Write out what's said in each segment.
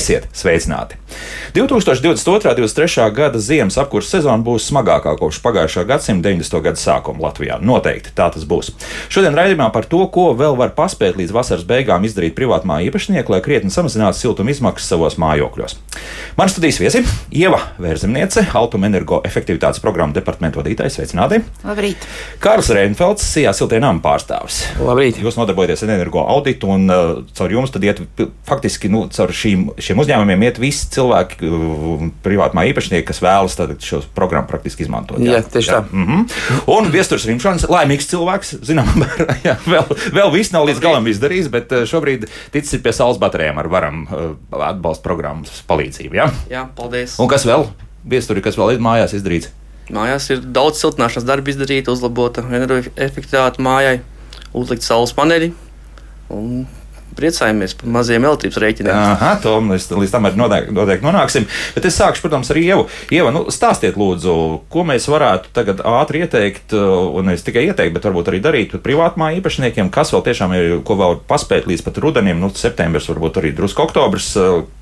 Esiet sveicināti! 2022. un 2023. gada ziemas apkurses sezona būs smagākā kopš pagājušā gadsimta 90. gada sākuma Latvijā. Noteikti tā tas būs. Šodien raidījumā par to, ko vēl var paspēt līdz vasaras beigām izdarīt privātmā īpašnieki, lai krietni samazinātu siltuma izmaksas savos mājokļos. Manas studijas viesi - Ieva Vērzemniece, autoenergoefektivitātes programmu departamentu vadītājs. Sveicināti! Labrīt! Kārls Reinfelds, Sijā siltie nama pārstāvis. Labrīt! Jūs nodarbojaties ar energo auditu un uh, caur jums tad iet faktiski nu, caur šīm, šiem uzņēmumiem iet visi cilvēki, privātmā īpašnieki, kas vēlas šo programmu praktiski izmantot. Jā, jā tieši tā. Mm -hmm. Un Viestures Rimšans, laimīgs cilvēks, zinām, jā, vēl, vēl viss nav līdz galam izdarījis, bet šobrīd ticis ir pie saules baterijām ar varam atbalsta programmas palīdzību. Jā, jā paldies. Un kas vēl? Viesturi, kas vēl ir mājās izdarīts? Mājās ir daudz siltināšanas darbu izdarīta, uzlabota energoefektivitāte mājai, uzlikt saules paneļi. Un priecājamies par maziem elektrības rēķiniem. Aha, to mēs līdz tam noteikti, noteikti nonāksim. Bet es sākšu, protams, ar Ievu. Ieva, nu, stāstiet, lūdzu, ko mēs varētu tagad ātri ieteikt, un ne tikai ieteikt, bet varbūt arī darīt privātmā īpašniekiem, kas vēl tiešām ir, ko vēl paspēt līdz pat rudenim, nu, septembris, varbūt arī drusku oktobris.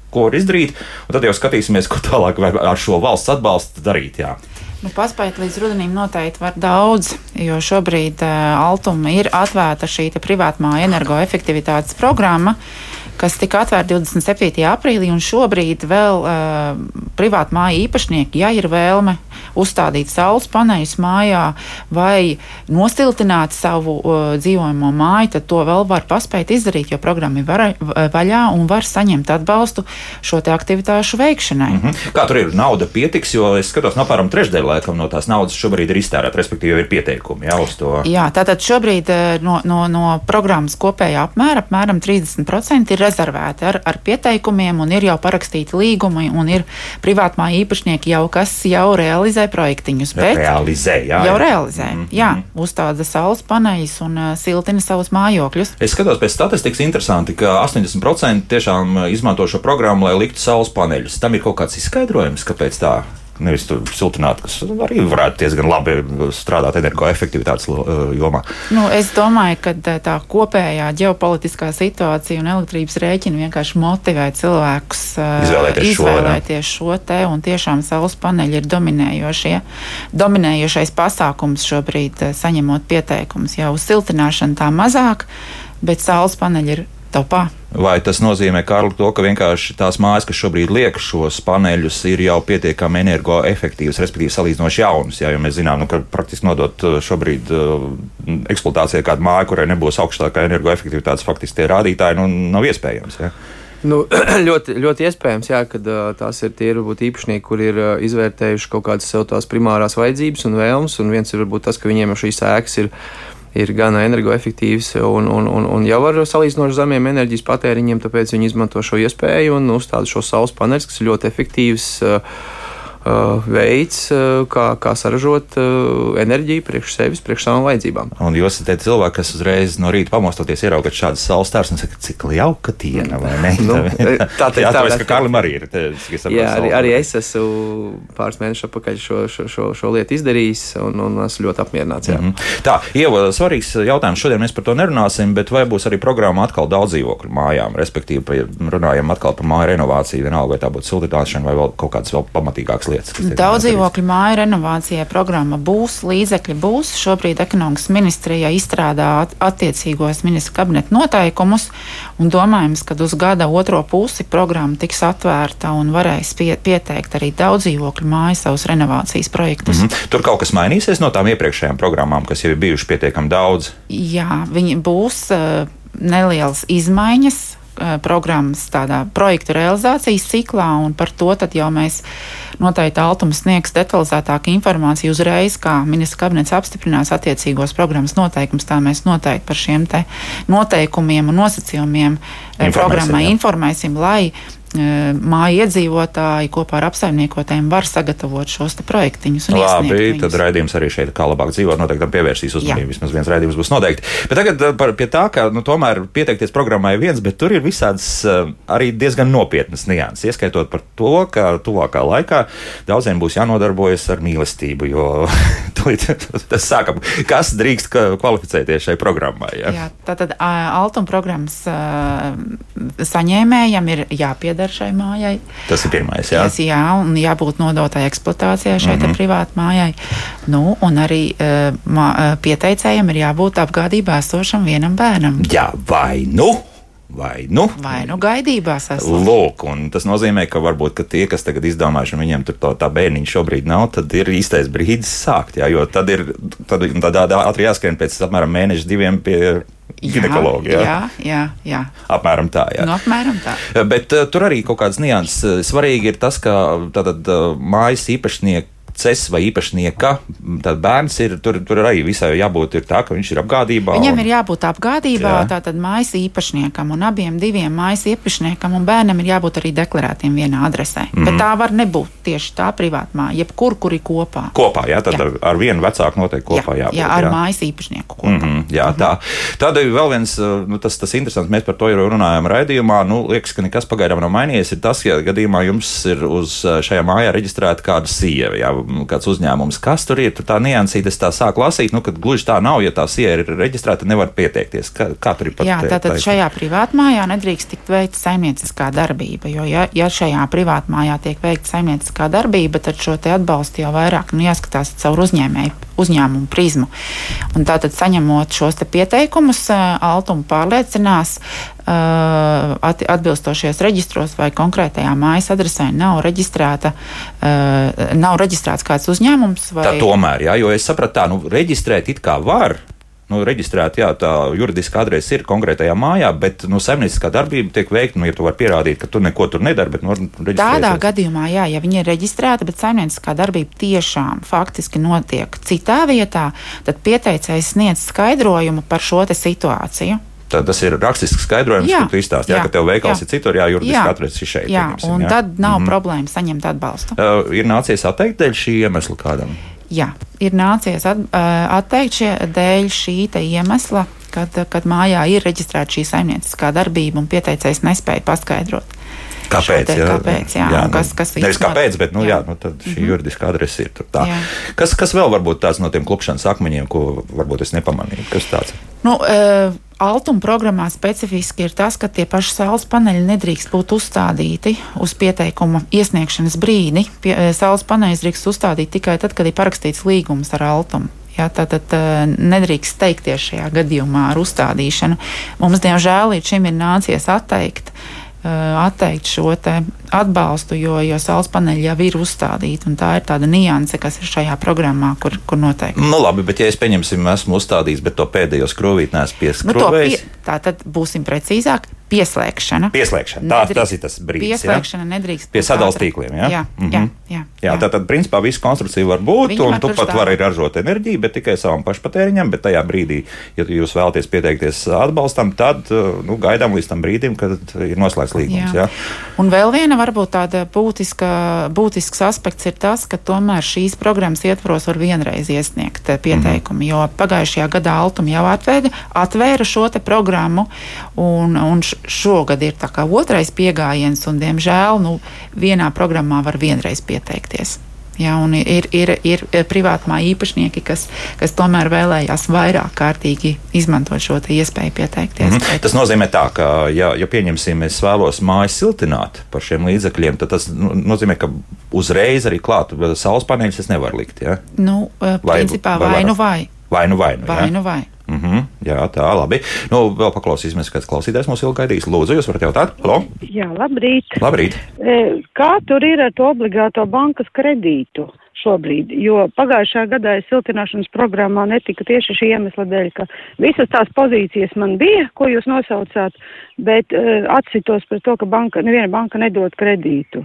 Ko var izdarīt, un tad jau skatīsimies, ko tālāk ar šo valsts atbalstu darīt. Jā. Nu, paspēt līdz rudenim noteikti var daudz, jo šobrīd uh, Altuma ir atvērta šī privātmā energoefektivitātes programma, kas tika atvērta 27. aprīlī, un šobrīd vēl uh, privātu māju īpašnieki, ja ir vēlme uzstādīt saules paneļus mājā vai nostiltināt savu uh, dzīvojamo māju, tad to vēl var paspēt izdarīt, jo programma ir var, vaļā un var saņemt atbalstu šo aktivitāšu veikšanai. Mm -hmm. Kā tur ir? Nauda pietiks, jo es skatos, no apmēram trešdaļa laikam no tās naudas šobrīd ir iztērēta, respektīvi jau ir pieteikumi jā, uz to. Jā, tātad šobrīd no, no, no programmas kopējā apmēra apmēram 30% ir rezervēti ar, ar pieteikumiem un ir jau parakstīti līgumi un ir privātmā īpašnieki jau, kas jau realizē projektiņus. Realizē, jā. Jau realizē, mm -hmm. jā, uzstāda saules paneļus un uh, siltina savus mājokļus. Es skatos pēc statistikas, interesanti, ka 80% tiešām izmanto šo programmu, lai liktu saules paneļus. Tam ir kaut kāds izskaidrojums, kāpēc tā nevis siltināt, kas arī varētu diezgan labi strādāt energoefektivitātes jomā. Nu, es domāju, ka tā kopējā ģeopolitiskā situācija un elektrības rēķina vienkārši motivē cilvēkus izvēlēties, izvēlēties šo, šo te, un tiešām saules paneļi ir dominējošie. Dominējošais pasākums šobrīd saņemot pieteikumus jau uz siltināšanu tā mazāk, bet saules paneļi ir topā. Vai tas nozīmē, Kārli, to, ka vienkārši tās mājas, kas šobrīd liek šos paneļus, ir jau pietiekami energoefektīvas, respektīvi salīdzinoši jaunas? Jā, jo mēs zinām, nu, ka praktiski nodot uh, šobrīd uh, eksploatācijai kādu māju, kurai nebūs augstākā energoefektivitātes, faktiski tie rādītāji nu, nav iespējams. Jā. Nu, ļoti, ļoti iespējams, jā, ka uh, tās ir tie varbūt īpašnieki, kuri ir izvērtējuši kaut kādas sev tās primārās vajadzības un vēlmes, un viens ir varbūt tas, ka viņiem jau šīs ēkas ir ir gan energoefektīvs un, un, un, un jau ar salīdzinoši zemiem enerģijas patēriņiem, tāpēc viņi izmanto šo iespēju un uzstāda šo saules paneļus, kas ir ļoti efektīvs. Uh, veids, uh, kā, kā saražot uh, enerģiju priekš sevis, priekš savām vajadzībām. Un jūs esat cilvēki, kas uzreiz no rīta pamostoties, ieraugat šādas saules stārus un saka, cik jauka diena, vai ne? nu, tā tā, jā, tāpēc, ka Karlim arī ir. Te, jā, arī, arī es esmu pāris mēnešus atpakaļ šo, šo, šo, šo lietu izdarījis un, un esmu ļoti apmierināts. Jā. Mm -hmm. Tā, Ieva, svarīgs jautājums. Šodien mēs par to nerunāsim, bet vai būs arī programma atkal daudz dzīvokļu mājām, respektīvi runājam atkal par māju renovāciju, vienalga vai tā būtu siltināšana vai vēl kaut kādas vēl pamatīgākas lietas. Daudz dzīvokļu māju renovācijai programma būs, līdzekļi būs. Šobrīd ekonomikas ministrijā izstrādā attiecīgos ministru kabineta noteikumus, un domājams, ka uz gada otro pusi programma tiks atvērta un varēs pie, pieteikt arī daudz dzīvokļu māju savus renovācijas projektus. Mm -hmm. Tur kaut kas mainīsies no tām iepriekšējām programmām, kas jau ir bijušas pietiekami daudz. Jā, viņi būs uh, nelielas izmaiņas programmas tādā projektu realizācijas ciklā, un par to jau mēs noteikti Altums sniegs detalizētāku informāciju uzreiz, kā ministra kabinets apstiprinās attiecīgos programmas noteikumus. Tā mēs noteikti par šiem noteikumiem un nosacījumiem eh, programmai informēsim, lai māju iedzīvotāji kopā ar apsaimniekotēm var sagatavot šos projektiņus. Labi, tad raidījums arī šeit, kā labāk dzīvot, noteikti tam pievērsīs uzmanību. Vismaz viens raidījums būs noteikti. Bet tagad par, pie tā, ka nu, tomēr pieteikties programmai viens, bet tur ir visādas arī diezgan nopietnas nianses. Ieskaitot par to, ka tuvākā laikā daudziem būs jānodarbojas ar mīlestību, jo tas sākam, kas drīkst kvalificēties šai programmai. Ja? Jā, tātad Altuma programmas saņēmējam ir jāpiedalās pieder šai mājai. Tas ir pirmais, jā. Tas, jā, un jābūt nodotai eksploatācijai šai mm -hmm. privātai mājai. Nu, un arī uh, mā, pieteicējiem ir jābūt apgādībā esošam vienam bērnam. Jā, vai nu? Vai nu? Vai nu gaidībās esmu. Lūk, un tas nozīmē, ka varbūt ka tie, kas tagad izdomājuši, viņiem tur to, tā bērniņa šobrīd nav, tad ir īstais brīdis sākt. Jā, jo tad ir tad, tad, tad ātri jāskrien pēc apmēram mēneša diviem pie ginekologi. Jā, jā, jā, jā. Apmēram tā. Jā. Nu, apmēram tā. Bet uh, tur arī kaut kāds nianses. Svarīgi ir tas, ka tātad, uh, mājas īpašnieki ces vai īpašnieka, tad bērns ir tur, tur arī visai jābūt tā, ka viņš ir apgādībā. Viņam un... ir jābūt apgādībā, jā. tātad mājas īpašniekam un abiem diviem mājas īpašniekam un bērnam ir jābūt arī deklarētiem vienā adresē. Mm -hmm. Bet tā var nebūt tieši tā privāta māja, jebkur, kur ir kopā. Kopā, jā, tad jā. Ar, ar vienu vecāku noteikti kopā jā, jābūt. Jā, ar jā. mājas īpašnieku kopā. Mm -hmm, jā, mm -hmm. tā. Tad vēl viens, nu, tas, tas interesants, mēs par to jau runājam raidījumā, nu, liekas, ka nekas pagaidām nav mainījies, ir tas, ja gadījumā jums ir uz šajā mājā reģistrēta kāda sieva, jā, kāds uzņēmums. Kas tur ir? Tur tā niansīte, es tā sāku lasīt, nu, ka gluži tā nav, ja tā sieva ir reģistrēta, nevar pieteikties. Kā, kā tur ir pat? Jā, tātad tā, šajā privātmājā nedrīkst tikt veikta saimnieciskā darbība, jo ja, ja šajā privātmājā tiek veikta saimnieciskā darbība, tad šo te atbalstu jau vairāk nu, jāskatās caur uzņēmēju uzņēmumu prizmu. Un tātad saņemot šos pieteikumus, Altuma pārliecinās, atbilstošies reģistros vai konkrētajā mājas adresē nav reģistrēta, nav reģistrēts kāds uzņēmums. Vai... Tā tomēr, jā, jo es sapratu, tā, nu, reģistrēt it kā var nu, reģistrēta, jā, tā juridiska adrese ir konkrētajā mājā, bet nu, saimnieciskā darbība tiek veikta, nu, ja tu vari pierādīt, ka tu neko tur nedari, bet nu, tādā gadījumā, jā, ja viņi ir reģistrēti, bet saimnieciskā darbība tiešām faktiski notiek citā vietā, tad pieteicējs sniedz skaidrojumu par šo situāciju. Tad tas ir rakstisks skaidrojums, jā, kur izstāsta, jā, ka tev veikals jā. ir citur, jā, juridiski ir šeit. Jā, un jā. tad nav mm problēma saņemt atbalstu. Uh, ir nācies atteikt dēļ šī iemesla kādam? Jā, ir nācies at, atteikt šie, dēļ šī iemesla, kad, kad mājā ir reģistrēta šī saimnieciskā darbība un pieteicējs nespēja paskaidrot. Kāpēc? Te, jā, kāpēc jā, jā, kas, kas nevis kāpēc, bet nu, jā. Jā, nu, šī mm -hmm. juridiskā adrese ir. Tā. Jā. Kas, kas vēl varbūt tāds no tiem klupšanas akmeņiem, ko varbūt es nepamanīju? Kas tāds? Nu, uh, Altuma programmā specifiski ir tas, ka tie paši saules paneļi nedrīkst būt uzstādīti uz pieteikuma iesniegšanas brīdi. Pie, eh, saules paneļus drīkst uzstādīt tikai tad, kad ir parakstīts līgums ar Altumu. Jā, tātad uh, nedrīkst steigties šajā gadījumā ar uzstādīšanu. Mums, diemžēl, līdz šim ir nācies atteikt uh, atteikt šo atbalstu, jo, jo saules paneļi jau ir uzstādīti. Tā ir tāda nianse, kas ir šajā programmā, kur, kur noteikti. Nu, labi, bet ja es pieņemsim, esmu uzstādījis, bet to pēdējo skrūvīti neesmu pieskrūvējis. Nu, pie, tā tad būsim precīzāk. Pieslēgšana. Pieslēgšana. Tā, nedrīkst, tas ir tas brīdis. Pieslēgšana ja? nedrīkst. Pie sadalījuma tīkliem. Ja? Jā, mm -hmm. jā, jā, jā. jā, tā tad principā visu konstrukciju var būt, Viņi un tu pat vari ražot enerģiju, bet tikai savam pašpatēriņam. Bet tajā brīdī, ja jūs vēlaties pieteikties atbalstam, tad nu, gaidām līdz tam brīdim, kad ir noslēgts līgums. Jā. Jā. Un vēl viena varbūt tāda būtiska, būtisks aspekts ir tas, ka tomēr šīs programmas ietvaros var vienreiz iesniegt pieteikumu, mm -hmm. jo pagājušajā gadā Altuma jau atvēra, atvēra šo programmu, un, un šogad ir otrais pieejams, un, diemžēl, nu, vienā programmā var vienreiz pieteikties. Ja, ir, ir, ir privātmā īpašnieki, kas, kas tomēr vēlējās vairāk kārtīgi izmantot šo iespēju pieteikties. Mm -hmm. Tas nozīmē, tā, ka, ja, ja pieņemsim, es vēlos māju siltināt par šiem līdzekļiem, tad tas nu, nozīmē, ka uzreiz arī klāt saules paneļus es nevaru likt. Ja? Nu, vai, principā vai, vai nu vai. Vai nu vai. Nu, vai, ja? nu vai. Mm -hmm, jā, tā labi. Nu, vēl paklausīsimies, kāds klausītājs mums ilgi gaidīs. Lūdzu, jūs varat jautāt? Halo? Jā, labrīt. Labrīt. E, kā tur ir ar to obligāto bankas kredītu? šobrīd, jo pagājušā gadā es siltināšanas programmā netika tieši šī iemesla dēļ, ka visas tās pozīcijas man bija, ko jūs nosaucāt, bet uh, atsitos par to, ka banka, neviena banka nedod kredītu.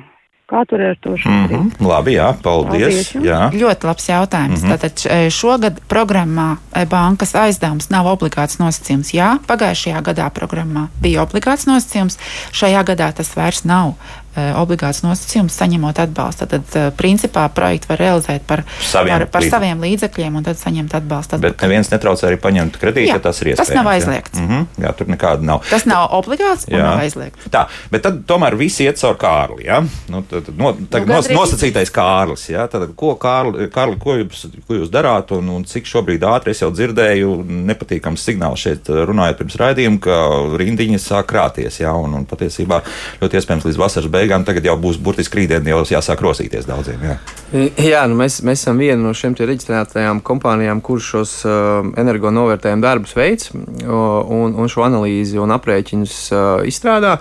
Kā tur ir ar to šobrīd? Mm -hmm. Labi, jā, paldies. paldies jā. Ļoti labs jautājums. Mm -hmm. Tātad e, šogad programmā bankas aizdevums nav obligāts nosacījums. Jā, pagājušajā gadā programmā bija obligāts nosacījums, šajā gadā tas vairs nav obligāts nosacījums saņemot atbalstu. Tad, tad principā, projektu var realizēt par saviem, par, par līdzekļiem. saviem līdzekļiem un tad saņemt atbalstu. Atpakaļ. Bet neviens netraucē arī paņemt kredītu, ja tas ir iespējams. Tas nav aizliegts. Jā, mm -hmm, jā tur nekāda nav. Tas nav obligāts un jā. nav aizliegts. Tā, bet tad tomēr visi iet caur Kārli. Ja? Nu, tad, no, tagad nu, nos, nosacītais Kārlis. Ja? Tad, ko, Kārli, Kārli, ko, jūs, ko jūs darāt un, un cik šobrīd ātri es jau dzirdēju nepatīkams signāls šeit runājot pirms raidījuma, ka rindiņas sāk krāties. Ja? Un, un patiesībā ļoti iespējams līdz vasaras beigām tagad jau būs burtiski rītdien jau jāsāk rosīties daudziem. Jā, jā nu mēs, mēs esam viena no šiem reģistrētajām kompānijām, kuras šos uh, energo novērtējumu darbus veids un, un šo analīzi un aprēķinus uh, izstrādā.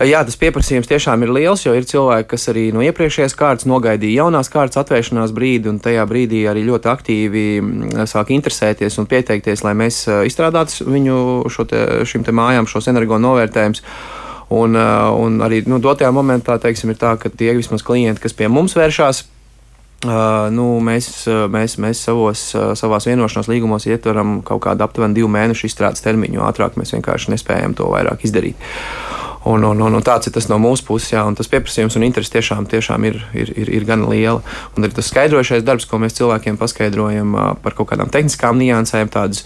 Jā, tas pieprasījums tiešām ir liels, jo ir cilvēki, kas arī no iepriekšējās kārtas nogaidīja jaunās kārtas atvēršanās brīdi, un tajā brīdī arī ļoti aktīvi mm, sāk interesēties un pieteikties, lai mēs uh, izstrādātu viņu te, šim te mājām šos energo novērtējumus. Un, uh, un arī nu, dotajā momentā teiksim, ir tā, ka tie vismaz klienti, kas pie mums vēršās, Uh, nu, mēs, mēs, mēs savos, savās vienošanās līgumos ietveram kaut kādu aptuveni divu mēnešu izstrādes termiņu. Ātrāk mēs vienkārši nespējam to vairāk izdarīt. Un, un, un, un tāds ir tas no mūsu puses, jā, un tas pieprasījums un interesi tiešām, tiešām ir, ir, ir, ir gan liela. Un arī tas skaidrošais darbs, ko mēs cilvēkiem paskaidrojam par kaut kādām tehniskām niansēm, tādas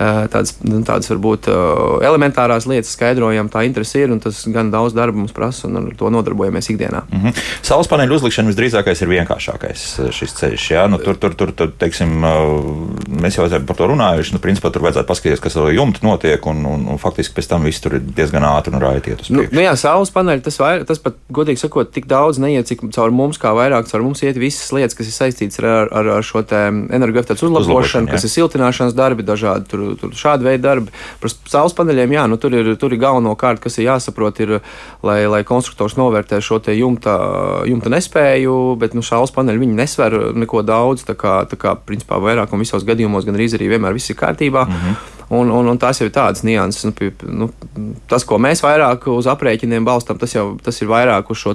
tādas, nu, tādas varbūt eh, elementārās lietas skaidrojam, tā interese ir un tas gan daudz darba mums prasa un ar to nodarbojamies ikdienā. Mm -hmm. Saules paneļu uzlikšana visdrīzākais ir vienkāršākais eh, šis ceļš. Jā? Nu, tur, tur, tur, tur, teiksim, mēs jau esam par to runājuši. Nu, principā tur vajadzētu paskatīties, kas ar jumtu notiek, un, un, un faktiski pēc tam viss tur ir diezgan ātri un priekšu. Nu, nu jā, saules paneļi tas, vair, tas pat, godīgi sakot, tik daudz neiet, cik caur mums, kā vairāk caur mums iet visas lietas, kas ir saistītas ar, ar, ar šo energoefektivitātes uzlabošanu, uzlabošanu kas ir siltināšanas darbi, dažādi tur, tur šādi veidi darbi. Par saules paneļiem, jā, nu, tur, ir, tur ir galvenokārt, kas ir jāsaprot, ir, lai, lai konstruktors novērtē šo jumta, jumta nespēju, bet nu, saules paneļi viņi nesver neko daudz. Tā kā, tā kā principā vairāk un visos gadījumos gan arī vienmēr viss ir kārtībā. Mm -hmm. Un, un, un tās jau ir tādas nianses. Nu, nu, tas, ko mēs vairāk uz aprēķiniem balstām, tas jau tas ir vairāk uz šo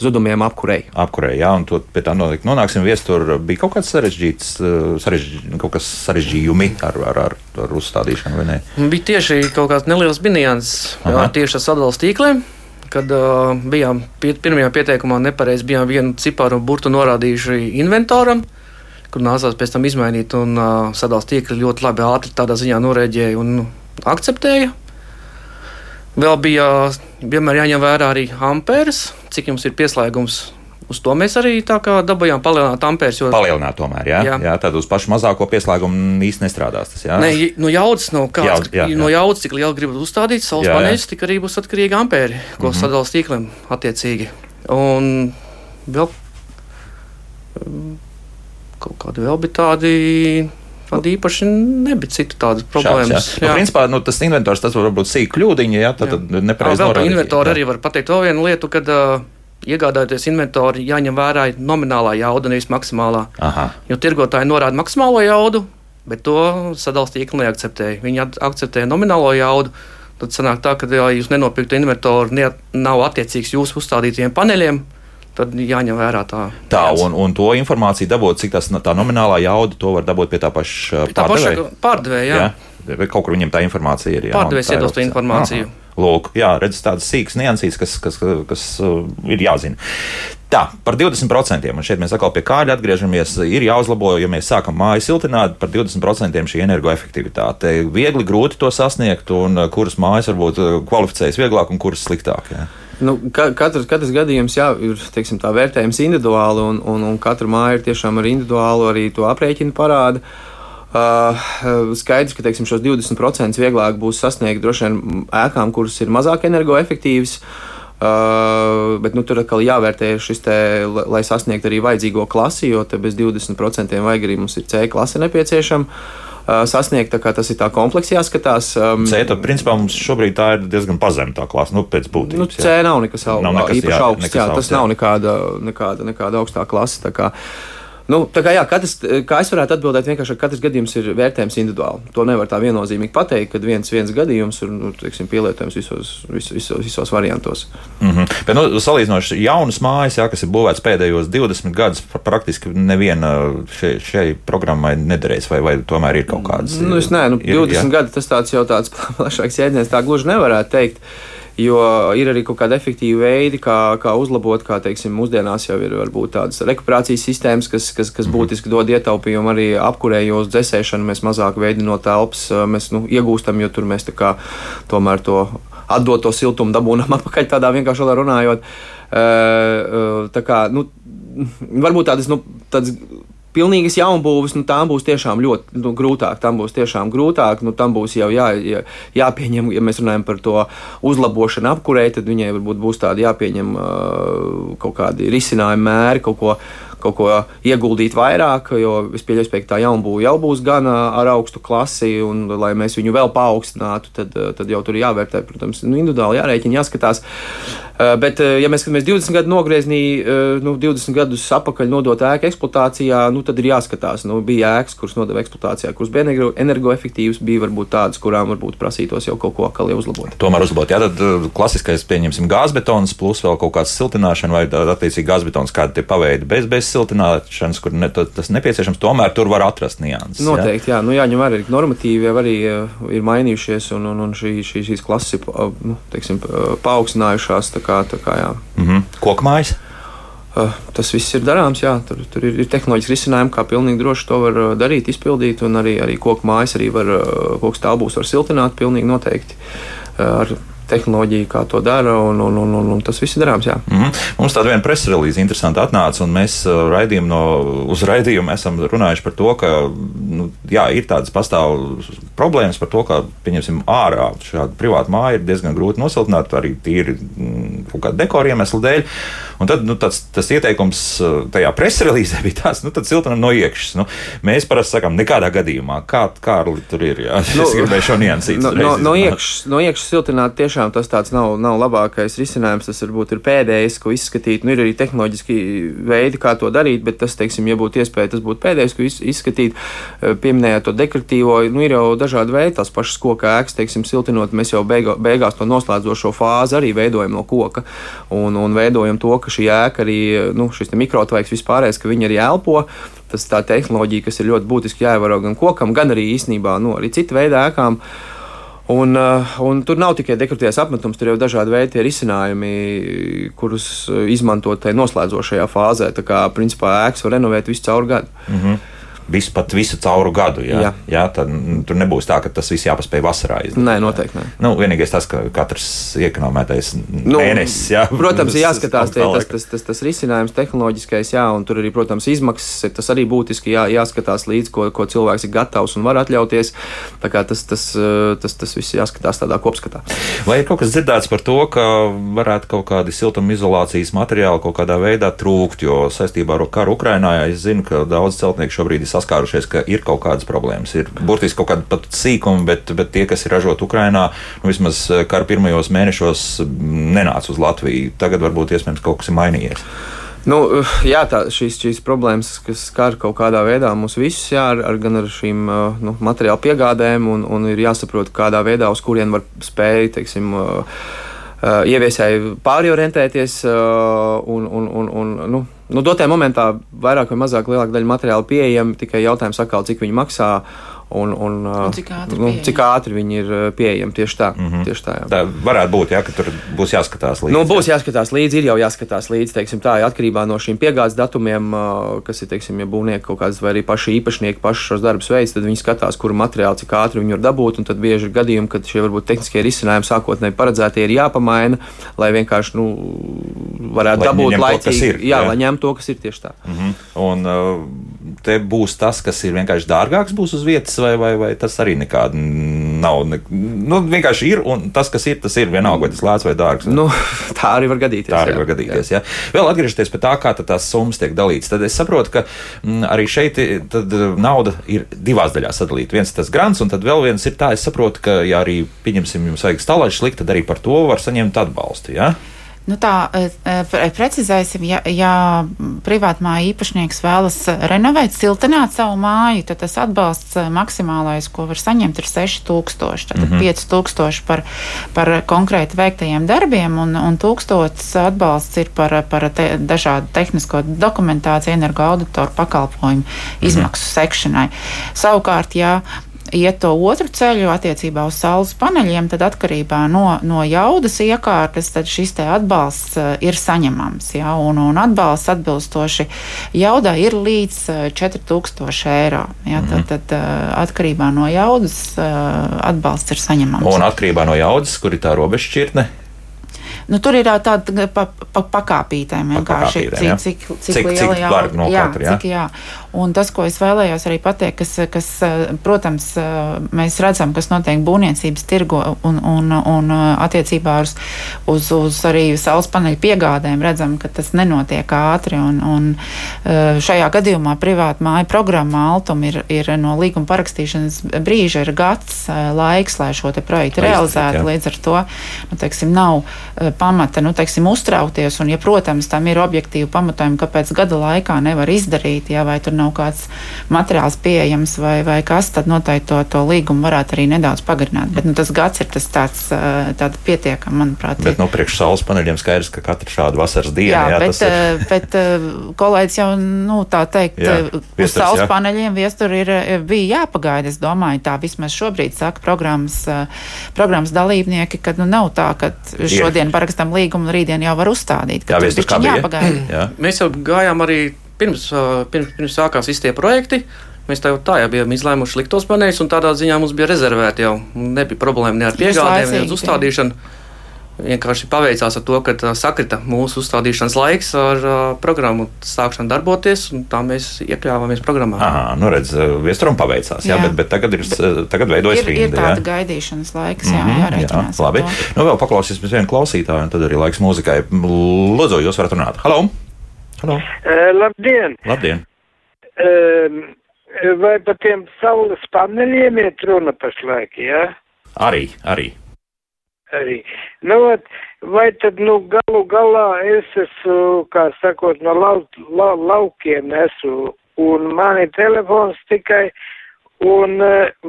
zudumiem apkurei. Apkurei, jā, un pie tā noteikti nonāksim. Viestur bija kaut kāds sarežģīts, eh, sarežģ, kaut kas sarežģījumi ar, ar, ar, ar uzstādīšanu, vai ne? Bija tieši kaut kāds neliels binijāns tieši ar sadalījuma tīkliem kad uh, bijām pie, pirmajā pieteikumā nepareizi, bijām vienu ciparu burtu norādījuši inventoram kur nācās pēc tam izmainīt. Un uh, sadalījuma tīkli ļoti labi ātri tādā ziņā norēģēja un akceptēja. Vēl bija vienmēr jāņem vērā arī amperes, cik jums ir pieslēgums. Uz to mēs arī tā kā dabūjām palielināt amperes. Jo... Palielināt tomēr, jā? jā. jā tad uz pašu mazāko pieslēgumu īsti nestrādās tas, jā? Nē, no jaudas, no kāds, Jaud, jā, jā. no jaudas, cik lielu gribat uzstādīt saules paneļus, tik arī būs atkarīgi ampēri, ko mm -hmm. sadalās tīkliem attiecīgi. Un vēl kaut kādi vēl bija tādi. Tāda īpaši nebija citu tādu problēmu. Nu, principā nu, tas inventors tas var būt sīk kļūdiņa, ja tad, tad nepareizi norādīt. Par inventoru arī var pateikt vēl vienu lietu, kad uh, iegādājoties inventoru, jāņem vērā nominālā jauda, nevis maksimālā. Aha. Jo tirgotāji norāda maksimālo jaudu, bet to sadalījuma tīkli neakceptēja. Viņi akceptēja nominālo jaudu. Tad sanāk tā, ka, ja jūs nenopirktu inventoru, ne, nav attiecīgs jūsu uzstādītajiem paneļiem, tad jāņem vērā tā. Tā, un, un to informāciju dabūt, cik tas tā nominālā jauda, to var dabūt pie tā paša pārdevēja. Pārdevēja, jā. jā. Kaut kur viņam tā informācija ir. Pārdevējs iedos to informāciju. Aha. Lūk, jā, redz tādas sīkas niansītas, kas, kas, kas, uh, ir jāzina. Tā, par 20%. Un šeit mēs atkal pie kāļa atgriežamies. Ir jāuzlabo, ja mēs sākam māju siltināt, par 20% šī energoefektivitāte. Viegli, grūti to sasniegt, un uh, kuras mājas varbūt uh, kvalificējas vieglāk un kuras sliktāk. Jā. Nu, ka, katrs, katrs gadījums jā, ir teiksim, vērtējums individuāli, un, un, un katra māja ir tiešām ar individuālu arī to aprēķinu parādu. Uh, skaidrs, ka teiksim, šos 20% vieglāk būs sasniegt droši vien ēkām, kuras ir mazāk energoefektīvas. Uh, bet nu, tur atkal jāvērtē šis te, lai sasniegtu arī vajadzīgo klasi, jo bez 20% vajag arī mums ir C klase nepieciešama. Uh, sasniegt. Tas ir tā komplekss jāskatās. C, tad, principā, mums šobrīd tā ir diezgan pazemta klase, nu, pēc būtības. Nu, C jā. nav nekas, nav nekas īpaši augsts. Jā, augsts, tas jā. nav nekāda, nekāda, nekāda augstā klase. Nu, kā, jā, katrs, kā es varētu atbildēt, vienkārši katrs gadījums ir vērtējams individuāli. To nevar tā viennozīmīgi pateikt, ka viens, viens gadījums ir nu, teiksim, pielietojams visos, visos, visos, visos variantos. Mm -hmm. Bet, nu, salīdzinoši jaunas mājas, jā, kas ir būvētas pēdējos 20 gadus, praktiski neviena šai, šai programmai nederēs, vai, vai tomēr ir kaut kādas? Nu, es nē, nu, 20 ir, gadi tas tāds jau tāds plašāks jēdziens, tā gluži nevarētu teikt. Jo ir arī kaut kādi efektīvi veidi, kā, kā uzlabot, kā teiksim, mūsdienās jau ir varbūt tādas rekuperācijas sistēmas, kas, kas, kas mhm. būtiski dod ietaupījumu arī apkurējos dzēsēšanu. Mēs mazāk veidi no telpas mēs, nu, iegūstam, jo tur mēs kā, tomēr to atdot to siltumu dabūnam atpakaļ tādā vienkāršā runājot. Tā kā, nu, varbūt tādas, nu, tādas pilnīgas jaunbūves, nu, tām būs tiešām ļoti nu, grūtāk. Tam būs tiešām grūtāk. Nu, tam būs jau jā, jā, jāpieņem, ja mēs runājam par to uzlabošanu apkurē, tad viņai varbūt būs tādi jāpieņem uh, kaut kādi risinājumi, mēri, kaut ko kaut ko ieguldīt vairāk, jo es pieļauju, ka tā jaunbūve jau būs gan ar augstu klasi, un lai mēs viņu vēl paaugstinātu, tad, tad jau tur jāvērtē, protams, nu, individuāli jārēķina, jāskatās. Bet, ja mēs skatāmies 20 gadu nogriezienī, nu, 20 gadus atpakaļ nodot ēku eksploatācijā, nu, tad ir jāskatās. Nu, bija ēkas, kuras nodeva eksploatācijā, kuras bija energoefektīvas, bija varbūt tādas, kurām varbūt prasītos jau kaut ko atkal uzlabot. Tomēr uzlabot, jā, tad klasiskais, pieņemsim, gāzbetons plus vēl kaut kāds siltināšana vai attiecīgi gāzbetons, kādi tie paveidi bez, bez siltināšanas, kur ne, tas nepieciešams, tomēr tur var atrast nianses. Noteikti, jā, jā. Nu, jāņem vērā, ka normatīvi jau arī uh, ir mainījušies un, un, un šī, šī, šīs klases ir uh, nu, teiksim, uh, paaugstinājušās. Tā kā, tā kā, mm -hmm. Kokmājas? Tas viss ir darāms, jā. Tur, tur ir, ir tehnoloģiski risinājumi, kā pilnīgi droši to var darīt, izpildīt. Un arī, arī koku mājas arī koku stāvbūs var siltināt, pilnīgi noteikti. Ar, tehnoloģiju, kā to dara, un, un, un, un, un tas viss ir darāms. Mm -hmm. Mums tāda viena presa relīze interesanti atnāca, un mēs uh, raidījumu no, uz raidījumu esam runājuši par to, ka nu, jā, ir tādas pastāv problēmas par to, ka, pieņemsim, ārā šāda privāta māja ir diezgan grūti nosiltināt, arī tīri mm, kaut kāda dekora iemesla dēļ. Un tad nu, tas, tas ieteikums uh, tajā presa relīzē bija tāds, nu, tad siltinam no iekšas. Nu, mēs parasti sakām, nekādā gadījumā, kā, kā tur ir. Jā. Nu, es gribēju šo niansīt. No, no, no, iekšas, no iekšas siltināt tiešām tas tāds nav, nav labākais risinājums. Tas varbūt ir pēdējais, ko izskatīt. Nu, ir arī tehnoloģiski veidi, kā to darīt, bet tas, teiksim, ja būtu iespēja, tas būtu pēdējais, ko izskatīt. Eh, pieminējot to dekoratīvo, nu, ir jau dažādi veidi, tās pašas koka ēkas, teiksim, siltinot. Mēs jau beigo, beigās to noslēdzošo fāzi arī veidojam no koka un, un veidojam to, ka šī ēka arī, nu, šis mikrotvaiks vispārējais, ka viņi arī elpo tas tā tehnoloģija, kas ir ļoti būtiski jāievēro gan kokam, gan arī īstenībā nu, arī citu veidu ēkām. Un, uh, un tur nav tikai dekoratīvais apmetums, tur jau ir dažādi veidi risinājumi, kurus uh, izmantot tajā noslēdzošajā fāzē. Tā kā principā ēkas var renovēt visu caur gadu. Mm -hmm visu, pat visu cauru gadu. Jā, jā. jā tad mm, tur nebūs tā, ka tas viss jāpaspēj vasarā izdarīt. Nē, noteikti. Nē. Nu, vienīgais tas, ka katrs iekonomētais nu, mēnesis. Jā, protams, ir jāskatās tie, tas, tas, tas, tas risinājums, tehnoloģiskais, jā, un tur arī, protams, izmaksas tas arī būtiski jā, jāskatās līdzi, ko, ko cilvēks ir gatavs un var atļauties. Tā kā tas, tas, tas, tas, tas viss jāskatās tādā kopskatā. Vai ir kaut kas dzirdēts par to, ka varētu kaut kādi siltumizolācijas materiāli kaut kādā veidā trūkt, jo saistībā ar karu Ukrainā es zinu, ka daudz celtnieku šobrīd ir saskārušies, ka ir kaut kādas problēmas. Ir burtiski kaut kāda pat sīkuma, bet, bet tie, kas ir ražoti Ukrajinā, nu, vismaz eh, kara pirmajos mēnešos nenāca uz Latviju. Tagad varbūt iespējams kaut kas ir mainījies. Nu, jā, tā, šīs, šīs problēmas, kas skar kaut kādā veidā mūs visus, jā, ar, ar, gan ar šīm eh, nu, materiālu piegādēm, un, un ir jāsaprot, kādā veidā uz kurien var spēt, teiksim, uh, ieviesēji pāriorientēties un, un, un, un nu, nu, dotajā momentā vairāk vai mazāk lielāka daļa materiāla pieejama, tikai jautājums atkal, cik viņi maksā. Un, un, un cik, ātri nu, cik ātri viņi ir pieejami tieši tā. Mm -hmm. tieši tā, jā. tā varētu būt, jā, ka tur būs jāskatās līdzi. Nu, būs jāskatās līdzi, ir jau jāskatās līdzi, teiksim, tā, atkarībā no šīm piegādes datumiem, kas ir, teiksim, ja būvnieki kaut kādas vai arī paši īpašnieki paši šos darbus veids, tad viņi skatās, kuru materiālu, cik ātri viņi var dabūt, un tad bieži ir gadījumi, kad šie varbūt tehniskie risinājumi sākotnēji paredzētie ir jāpamaina, lai vienkārši, nu, varētu lai dabūt laicīgi. Ir, jā, jā, lai ņem to, kas ir tieši tā. Mm -hmm. Un, te būs tas, kas ir vienkārši dārgāks, būs uz vietas, vai, vai, vai tas arī nekāda nav. Ne, nu, vienkārši ir, un tas, kas ir, tas ir vienalga, vai tas lēts vai dārgs. Nu, tā arī var gadīties. Tā arī jā. var gadīties. Jā. Jā. Vēl atgriežoties pie tā, kā tās summas tiek dalītas, tad es saprotu, ka m, mm, arī šeit tad, nauda ir divās daļās sadalīta. Viens ir tas grants, un tad vēl viens ir tā, es saprotu, ka, ja arī, pieņemsim, jums vajag stalāģis likt, tad arī par to var saņemt atbalstu. Jā? Nu tā, e, e, precizēsim, ja, ja privātmāja īpašnieks vēlas renovēt, siltināt savu māju, tad tas atbalsts maksimālais, ko var saņemt, ir 6000. Tad mm -hmm. 5000 par, par konkrēti veiktajiem darbiem, un, un 1000 atbalsts ir par, par te, dažādu tehnisko dokumentāciju, energoauditoru pakalpojumu mm -hmm. izmaksu sekšanai. Savukārt, ja iet to otru ceļu attiecībā uz saules paneļiem, tad atkarībā no, no jaudas iekārtas šis atbalsts uh, ir saņemams. Ja, un, un atbalsts atbilstoši jaudai ir līdz 4000 eiro. Ja, tad, mhm. tad atkarībā no jaudas atbalsts ir saņemams. Un atkarībā no jaudas, kur ir tā robežšķirtne? Nu, tur ir tāda pa, pa, pakāpītēm vienkārši, cik, ja? cik, cik, cik liela jau ir. Jā, katra, jā? Cik, jā. Un tas, ko es vēlējos arī pateikt, kas, kas protams, mēs redzam, kas notiek būvniecības tirgo un, un, un attiecībā uz, uz, uz arī saules paneļu piegādēm, redzam, ka tas nenotiek ātri. Un, un šajā gadījumā privāta māja programma Altum ir, ir no līguma parakstīšanas brīža ir gads laiks, lai šo projektu realizētu. Līdz ar to nu, teiksim, nav pamata nu, teiksim, uztraukties. Un, ja, protams, tam ir objektīvi pamatojumi, kāpēc gada laikā nevar izdarīt, ja, vai tur nav kāds materiāls pieejams vai, vai kas, tad noteikti to, to līgumu varētu arī nedaudz pagarināt. Bet nu, tas gads ir tas tāds pietiekams, manuprāt. Bet no nu, priekš saules paneļiem skaidrs, ka katra šāda vasaras diena. Jā, jā bet, ir... bet kolēģis jau, nu, tā teikt, jā, viesturs, uz saules jā. paneļiem viestur ir, bija jāpagaida. Es domāju, tā vismaz šobrīd saka programmas, programmas dalībnieki, ka nu, nav tā, ka šodien parakstam līgumu, un rītdien jau var uzstādīt. Jā, viens kā bija. Jā. Mēs jau gājām arī pirms, pirms, pirms sākās visi tie projekti. Mēs tā jau tā jau bijām izlēmuši likt tos paneļus, un tādā ziņā mums bija rezervēti jau. Nebija problēma ne ar piegādēm, ne ar uzstādīšanu. Jā vienkārši paveicās ar to, ka sakrita mūsu uzstādīšanas laiks ar uh, programmu sākšanu darboties, un tā mēs iekļāvāmies programmā. Aha, nu redz, viesturam paveicās, jā, jā bet, bet tagad ir, tagad veidojas ir, rinda. Ir tāda jā. gaidīšanas laiks, jā, mm -hmm, jārēķinās. Jā, labi. Nu, vēl paklausīsimies vienu klausītāju, un tad arī laiks mūzikai. Lūdzu, jūs varat runāt. Halo! Halo. Uh, labdien! Labdien! Uh, vai par tiem saules paneļiem iet runa pašlaik, jā? Ja? Arī, arī arī. Nu, vai tad, nu, galu galā es esmu, kā sakot, no lau, lau, laukiem esmu, un mani telefons tikai, un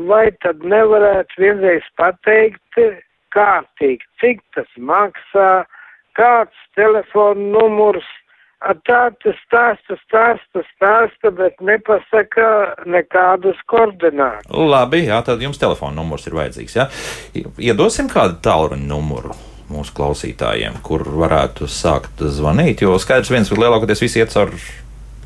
vai tad nevarētu vienreiz pateikt kārtīgi, cik tas maksā, kāds telefona numurs, tā tas stāsta, stāsta, stāsta, bet nepasaka nekādus koordinātus. Labi, jā, tad jums telefona numurs ir vajadzīgs. Jā. Iedosim kādu tālruņa numuru mūsu klausītājiem, kur varētu sākt zvanīt, jo skaidrs viens, ka lielākoties visi iet caur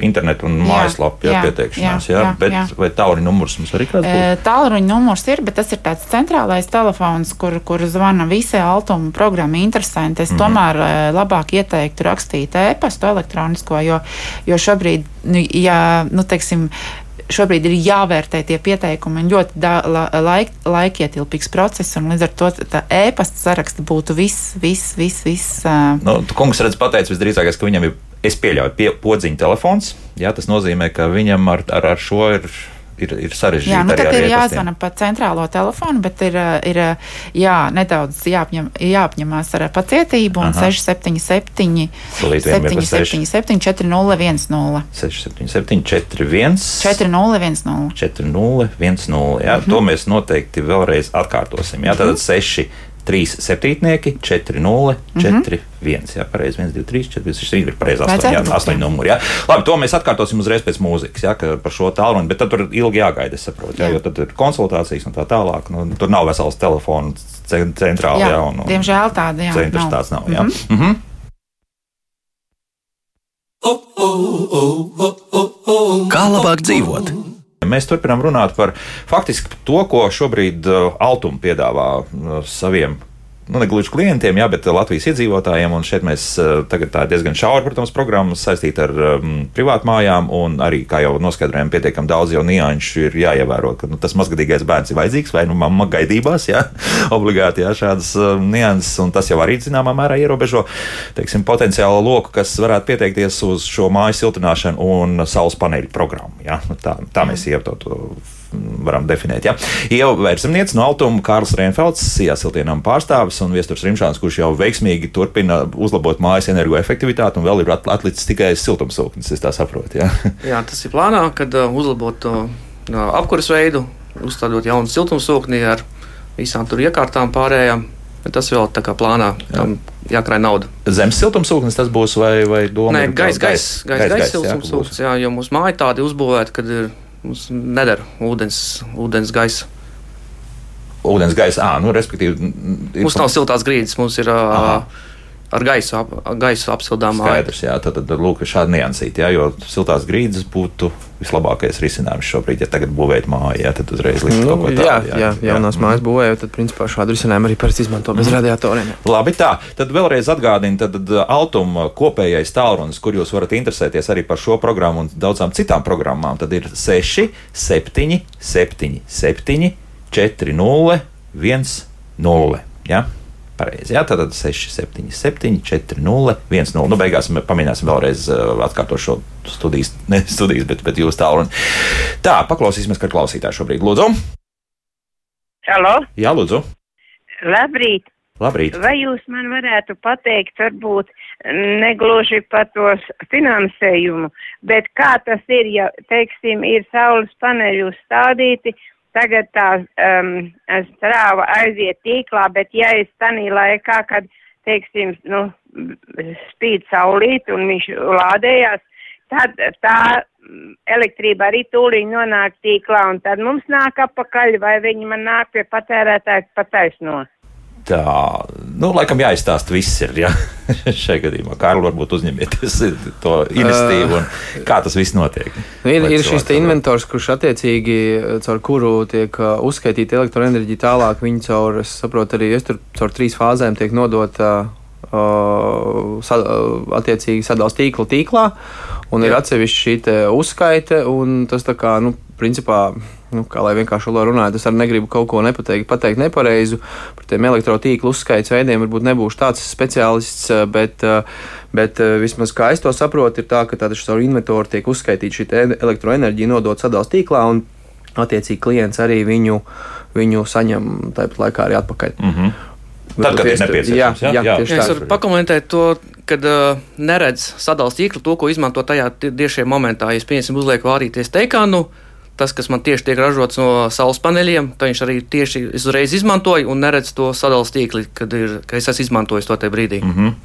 internetu un mājaslapu jā, jā, pieteikšanās. Jā, jā, bet jā. vai tālruņa numurs mums arī kāds būs? Tālruņa numurs ir, bet tas ir tāds centrālais telefons, kur, kur zvana visi altuma programma interesanti. Es mm. tomēr labāk ieteiktu rakstīt e-pastu elektronisko, jo, jo šobrīd, nu, ja, nu, teiksim, šobrīd ir jāvērtē tie pieteikumi. Ļoti da, la, laik, laikietilpīgs process, un līdz ar to e-pasta saraksta būtu viss, viss, viss. viss uh... nu, kungs redz, pateicis visdrīzākais, ka viņam ir es pieļauju, pie, podziņa telefons. Jā, tas nozīmē, ka viņam ar, ar, ar šo ir ir, ir sarežģīti. Jā, nu, tad ir jāzvana pa centrālo telefonu, bet ir, ir jā, nedaudz jāapņem, jāapņemās ar pacietību un 677 777 4010. 677 41 4010. 4010. Jā, mm -hmm. to mēs noteikti vēlreiz atkārtosim. Jā, tātad 6 trīs septītnieki, 4, 0, 4, 1. Jā, pareizi, 1, 2, 3, 4, 5, 6, ir pareizi 8, jā, 8 numuri. Jā. Labi, to mēs atkārtosim uzreiz pēc mūzikas, jā, par šo tālruni, bet tad tur ilgi jāgaida, es saprotu, jā, jā. jo tad ir konsultācijas un tā tālāk. Nu, tur nav vesels telefons centrāli, jā, jā un, un diemžēl tāda, jā. Centrs nav. tāds nav, jā. Mm -hmm. Mm -hmm. Kā labāk dzīvot? Mēs turpinām runāt par faktiski to, ko šobrīd uh, Altuma piedāvā uh, saviem nu, ne gluži klientiem, jā, bet Latvijas iedzīvotājiem. Un šeit mēs uh, tagad tā diezgan šauri, protams, programmas saistīta ar um, privātmājām, un arī, kā jau noskaidrojām, pietiekami daudz jau nianšu ir jāievēro, ka nu, tas mazgadīgais bērns ir vajadzīgs, vai nu mamma gaidībās, jā, obligāti jā, šādas um, nianses, un tas jau arī zināmā mērā ierobežo teiksim, potenciālo loku, kas varētu pieteikties uz šo māju siltināšanu un saules paneļu programmu. Jā. Nu, tā, tā mēs to. to varam definēt. Ja? Ieva Vērsamniece no Altuma, Kārls Rēnfelds, Jāsiltienam pārstāvis un Viesturs Rimšāns, kurš jau veiksmīgi turpina uzlabot mājas energoefektivitāti un vēl ir atlicis tikai siltumsūknis, es tā saprotu. Ja? Jā, tas ir plānā, kad uh, uzlabot uh, apkuras veidu, uzstādot jaunu siltumsūkni ar visām tur iekārtām pārējām. Bet tas vēl tā kā plānā, tam jā. jākrāj nauda. Zemes siltumsūknis tas būs vai, vai doma? Nē, gaisa, gaisa, gaisa, gaisa siltumsūknis, jā, jo mūsu māja tāda uzbūvēta, kad ir mums nedara ūdens, ūdens gaisa. Ūdens gaisa, ā, nu, respektīvi. Ir... Mums nav siltās grīdas, mums ir. Aha ar gaisu, ap, gaisu apsildām. Skaidrs, jā, tad, tad lūk, šādi niansīti, jā, jo siltās grīdas būtu vislabākais risinājums šobrīd, ja tagad būvētu māju, jā, tad uzreiz likt nu, kaut ko tādu. Jā, jā, jā, jaunās jā. mājas būvējot, tad principā šādu risinājumu arī parasti izmanto bez mm. radiatoriem. Labi, tā, tad vēlreiz atgādinu, tad, tad Altuma kopējais tālrunis, kur jūs varat interesēties arī par šo programmu un daudzām citām programmām, tad ir 6, 7, 7, 7, 4, 0, 1, 0. Ja? Pareizi, jā, tātad 6, 7, 7, 4, 0, 1, 0. Nu, beigās mēs pamēģināsim vēlreiz atkārtot šo studijas, ne studijas, bet, bet jūs tālruni. Tā, paklausīsimies, kā klausītāji šobrīd. Lūdzu! Halo! Jā, lūdzu! Labrīt! Labrīt! Vai jūs man varētu pateikt, varbūt negluži par to finansējumu, bet kā tas ir, ja, teiksim, ir saules paneļu stādīti, tagad tā um, strāva aiziet tīklā, bet ja es tanī laikā, kad, teiksim, nu, spīd saulīt un viņš lādējās, tad tā elektrība arī tūlīt nonāk tīklā un tad mums nāk apakaļ vai viņi man nāk pie patērētāja pataisno. Tā, nu, laikam jāizstāsta viss ir. Ja? Šajā gadījumā, Kārlis, varbūt uzņemieties to iniciatīvu un kā tas viss notiek. Nu, ir ir šis inventors, kurš attiecīgi caur kuru tiek uzskaitīta elektroenerģija tālāk. Viņi caur, es saprotu, arī es tur caur trīs fāzēm tiek nodota uh, sad, attiecīgi sadalījuma tīkla tīklā, un Jā. ir atsevišķi šī uzskaite, un tas tā kā, nu, principā nu, kā lai vienkārši runātu, es arī negribu kaut ko nepateikt, pateikt nepareizu par tiem elektrotīklu uzskaits veidiem. Varbūt nebūšu tāds speciālists, eh, bet, eh, bet eh, vismaz kā es to saprotu, ir tā, ka tāda caur inventoru tiek uzskaitīta šī elektroenerģija nodot sadalījuma tīklā. Attiecīgi klients arī viņu, viņu saņem tāpat laikā arī atpakaļ. Mm -hmm. Tad, kad ir nepieciešams. Jā, jā, jā, jā. es varu pakomentēt to, kad uh, neredz sadalījuma tīklu, to, ko izmanto tajā tiešajā momentā. Ja es pieņemsim, uzlieku vārīties teikānu, tas, kas man tieši tiek ražots no saules paneļiem, to viņš arī tieši uzreiz izmantoja un neredz to sadalījuma tīkli, kad ir, ka es esmu izmantojis to tajā brīdī. Mm -hmm.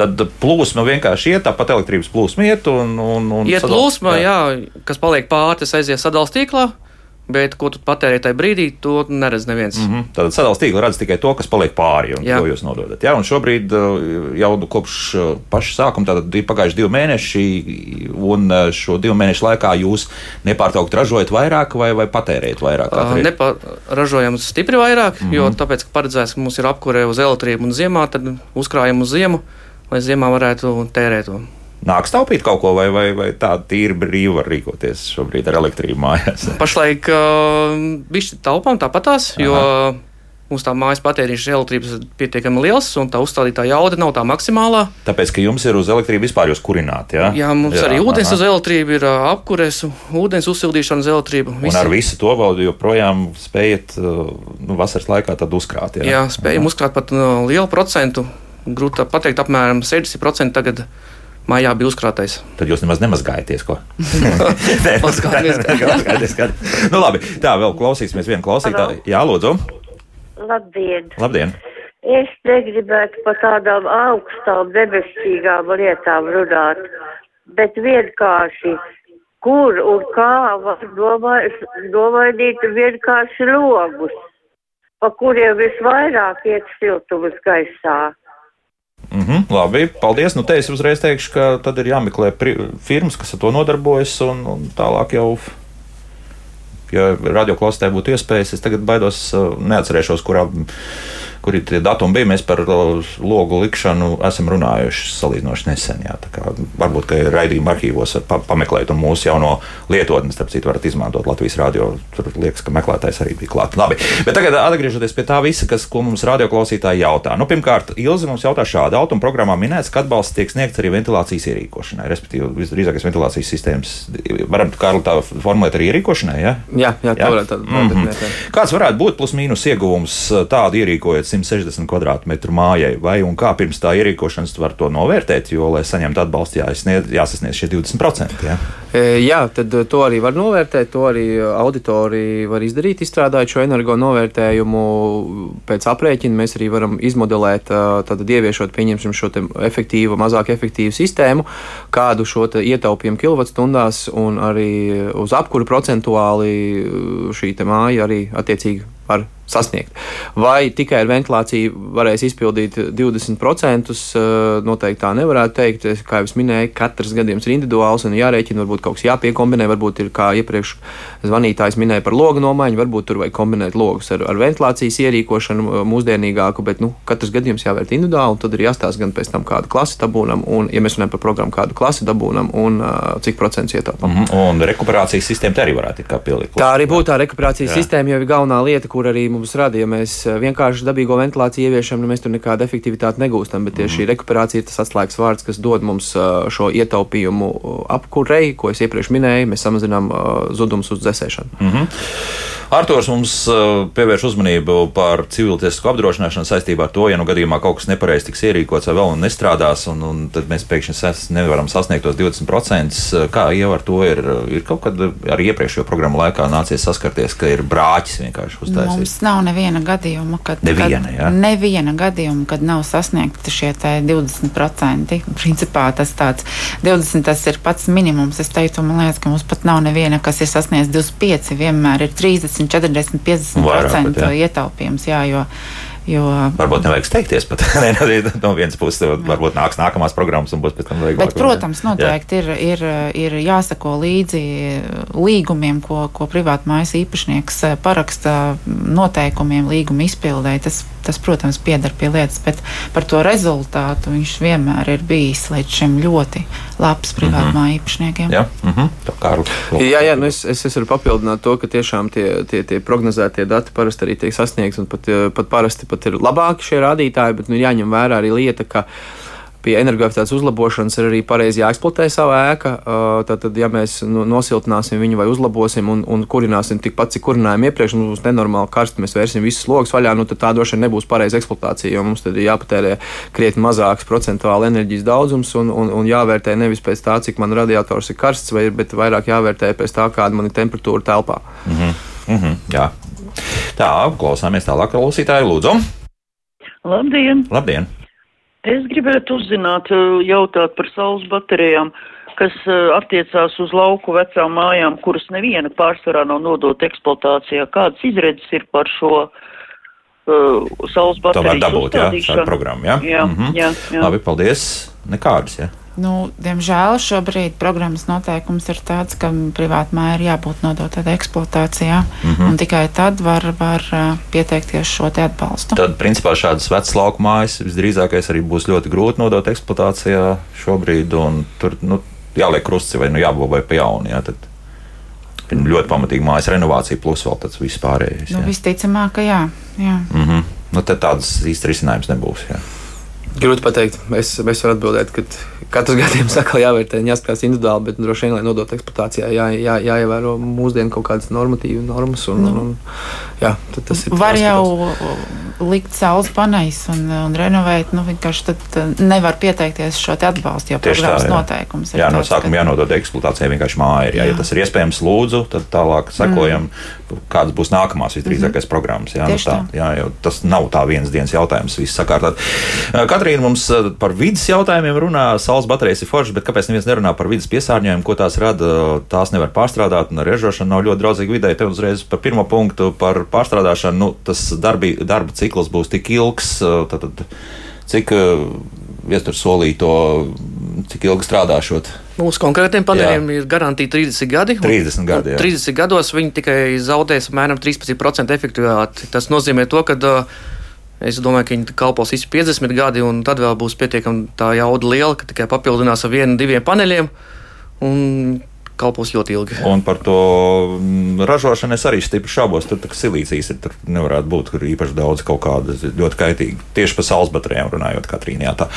Tad plūsma vienkārši iet, tāpat elektrības plūsma iet un. un, un iet plūsma, jā. jā, kas paliek pāri, tas aizies sadalījuma tīklā bet ko tu patērē tajā brīdī, to neredz neviens. Mm -hmm. Tātad sadalījuma tīkla redz tikai to, kas paliek pāri un Jā. ko jūs nododat. Jā, un šobrīd uh, jau kopš uh, paša sākuma tātad ir pagājuši divi mēneši, un uh, šo divu mēnešu laikā jūs nepārtraukti ražojat vairāk vai, vai patērējat vairāk? Uh, nepa, ražojam stipri vairāk, mm -hmm. jo tāpēc, ka paredzēts, ka mums ir apkurē uz elektrību un ziemā, tad uzkrājam uz ziemu, lai ziemā varētu tērēt to nāks taupīt kaut ko, vai, vai, vai tā tīri brīvi var rīkoties šobrīd ar elektrību mājās? Pašlaik uh, bišķi taupām tāpatās, jo Aha. mums tā mājas patēriņš elektrības ir pietiekami liels, un tā uzstādītā jauda nav tā maksimālā. Tāpēc, ka jums ir uz elektrību vispār jūs kurināt, jā? Jā, mums jā, arī ūdens aha. uz elektrību ir uh, apkures, ūdens uzsildīšana uz elektrību. Visi. Un ar visu to vēl joprojām spējat uh, nu, vasaras laikā tad uzkrāt, jā? Jā, spējam aha. uzkrāt pat uh, lielu procentu. Grūti pateikt, apmēram 60% tagad mājā bija uzkrātais. Tad jūs nemaz nemazgājaties, ko? Nē, paskatieties, kā. Nu, labi, tā vēl klausīsimies vienu klausītāju. Jā, lūdzu. Labdien! Labdien! Es negribētu par tādām augstām debesīgām lietām runāt, bet vienkārši, kur un kā var nomainīt vienkārši logus, pa kuriem visvairāk iet siltums gaisā. Mm -hmm, labi, paldies. Nu, te es uzreiz teikšu, ka tad ir jāmeklē firmas, kas ar to nodarbojas, un, un tālāk jau, ja radioklausītājai būtu iespējas, es tagad baidos, neatcerēšos, kurā kur tie datumi bija. Mēs par logu likšanu esam runājuši salīdzinoši nesen. Jā, varbūt, ka raidījuma arhīvos pa pameklēt, un mūsu jauno lietotni, starp citu, varat izmantot Latvijas radio. Tur liekas, ka meklētājs arī bija klāts. Labi, bet tagad atgriežoties pie tā visa, kas, ko mums radioklausītāji jautā. Nu, pirmkārt, Ilzi mums jautā šādi. Automa programmā minēts, ka atbalsts tiek sniegts arī ventilācijas ierīkošanai, respektīvi, visdrīzākais ventilācijas sistēmas. Varam, Kārli, tā formulēt arī ierīkošanai, ja? Jā, jā, jā? tā varētu būt. Mm -hmm. Kāds varētu būt plus mīnus ieguvums tādu ierīkojot 160 km2 mājai, vai un kā pirms tā ierīkošanas var to novērtēt, jo, lai saņemtu atbalstu, jāsasniedz, jāsasniedz šie 20%. Ja? E, jā, tad to arī var novērtēt, to arī auditori var izdarīt, izstrādājot šo energo novērtējumu. Pēc aprēķina mēs arī varam izmodelēt, tad ieviešot, pieņemsim, šo efektīvu, mazāk efektīvu sistēmu, kādu šo ietaupījumu kilovatstundās un arī uz apkuru procentuāli šī māja arī attiecīgi var sasniegt. Vai tikai ar ventilāciju varēs izpildīt 20%, noteikti tā nevarētu teikt. Kā jau minēju, katrs gadījums ir individuāls un jārēķina, varbūt kaut kas jāpiekombinē, varbūt ir kā iepriekš zvanītājs minēja par logu nomaiņu, varbūt tur vajag kombinēt logus ar, ar ventilācijas ierīkošanu mūsdienīgāku, bet nu, katrs gadījums jāvērt individuāli, un tad ir jāstāsta gan pēc tam, kādu klasi dabūnam, un, ja mēs runājam par programmu, kādu klasi dabūnam un uh, cik procentus ietaupām. Mm -hmm. Un rekuperācijas sistēma arī varētu pielikt. Tā arī būtu tā rekuperācijas Jā. sistēma, jo ir galvenā lieta, kur arī mums rada. Ja mēs vienkārši dabīgo ventilāciju ieviešam, nu mēs tur nekādu efektivitāti negūstam, bet tieši mm. šī rekuperācija ir tas atslēgas vārds, kas dod mums šo ietaupījumu apkurei, ko es iepriekš minēju. Mēs samazinām zudumus uz dzēsēšanu. Mm -hmm. Arktūrs mums uh, pievērš uzmanību par civiltiesku apdrošināšanu saistībā ar to, ja nu gadījumā kaut kas nepareizi tiks ierīkots vai vēl nestrādās, un, un tad mēs pēkšņi sas, nevaram sasniegt tos 20%. Kā jau ar to ir, ir kaut kad arī iepriekšējo programmu laikā nācies saskarties, ka ir brāķis vienkārši uztaisīts? Mums nav neviena gadījuma, kad, neviena, kad, neviena gadījuma, kad nav sasniegti šie 20%. Principā tas tāds 20 tas ir pats minimums. Es teiktu, man liekas, ka mums pat nav neviena, kas ir sasniedzis 25, vienmēr ir 30. 40, 50% ietaupījums. Jā, jo, Jo, varbūt nevajag steigties pat no vienas puses. Varbūt nāks nākamās programmas un būs pēc tam vieglāk. Bet, protams, noteikti ir, ir, ir jāsako līdzi līgumiem, ko, ko privāta mājas īpašnieks paraksta noteikumiem, līguma izpildēji. Tas, tas, protams, piedar pie lietas, bet par to rezultātu viņš vienmēr ir bijis līdz šim ļoti labs privāta mm -hmm. īpašniekiem. Jā, mm -hmm. Jā, jā nu es, es, es varu papildināt to, ka tiešām tie, tie, tie prognozētie dati parasti arī tiek sasniegti un pat, pat parasti pat ir labāki šie rādītāji, bet nu, jāņem vērā arī lieta, ka pie energoefektivitātes uzlabošanas ir arī pareizi jāeksploatē sava ēka. Tātad, ja mēs nu, nosiltināsim viņu vai uzlabosim un, un kurināsim tikpat, cik kurinājām iepriekš, mums būs nenormāli karsti, mēs vērsim visus logus vaļā, nu, tad tā droši vien nebūs pareiza eksploatācija, jo mums tad ir jāpatērē krietni mazāks procentuāli enerģijas daudzums un, un, un jāvērtē nevis pēc tā, cik man radiators ir karsts, vai, bet vairāk jāvērtē pēc tā, kāda man ir temperatūra telpā. Mm -hmm. Mm -hmm, jā. Tā, klausāmies tālāk, klausītāji, lūdzu. Labdien! Labdien. Es gribētu uzzināt, eh, jautāt par saules baterijām, kas eh, attiecās uz lauku vecām mājām, kuras neviena pārsvarā nav nodota eksploatācijā. Kādas izredzes ir par šo uh, saules bateriju? Tā var dabūt, jā, šādu programmu, jā? Jā, mm -hmm. jā, jā. Labi, paldies. Nekādas, jā. Nu, diemžēl šobrīd programmas noteikums ir tāds, ka privāta māja ir jābūt nodotai eksploatācijā, mm -hmm. un tikai tad var, var pieteikties šo atbalstu. Tad, principā, šādas vecas lauku mājas visdrīzākais arī būs ļoti grūti nodot eksploatācijā šobrīd, un tur nu, jāliek krusts vai nu, jābūvē pa jaunu. Jā, tad ļoti pamatīga mājas renovācija, plus vēl tāds vispārējais. Nu, visticamāk, ka jā. jā. Mm -hmm. nu, tad tādas īsti risinājums nebūs. Jā. Grūti pateikt. Es, es varu atbildēt, ka katrs gadījums atkal jāvērtē, jāskatās individuāli, bet droši vien, lai nodotu eksploatācijā, jā, jā, jāievēro mūsdienu kaut kādas normatīvas normas. Un, nu, un, jā, tas ir. Var jau likt saules paneļus un, un renovēt, nu vienkārši tad nevar pieteikties šo atbalstu, jo Tieši programmas tā, jā. noteikums ir. Jā, no sākuma ka... jānodod eksploatācijai vienkārši māja. Jā, jā. Ja tas ir iespējams, lūdzu, tad tālāk sekojam, mm. kādas būs nākamās visdrīzākais mm -hmm. programmas. Jā, nu tā, tā. Jā, jo tas nav tā viens dienas jautājums, viss sakārtot. Katrīna mums par vidas jautājumiem runā. Saules baterijas ir foršas, bet kāpēc neviens nerunā par vidas piesārņojumu, ko tās rada? Tās nevar pārstrādāt, un ražošana nav ļoti draudzīga vidē. Te uzreiz par pirmo punktu par pārstrādāšanu. Nu, tas darbi, darba cikls būs tik ilgs, tad, tad, cik viestur solīto, cik ilgi strādāšot. Mūsu konkrētiem paneļiem jā. ir garantīta 30 gadi. 30 gadi. Jā. 30 gados viņi tikai zaudēs apmēram 13% efektivitāti. Tas nozīmē to, ka Es domāju, ka viņi kalpos visi 50 gadi, un tad vēl būs pietiekami tā jauda liela, ka tikai papildinās ar vienu, diviem paneļiem. Un kalpos ļoti ilgi. Un par to mm, ražošanu es arī stipri šaubos. Tur silīcijas ir, tur nevarētu būt īpaši daudz kaut kādas ļoti kaitīgas. Tieši par saules baterijām runājot, Katrīnā. Tā.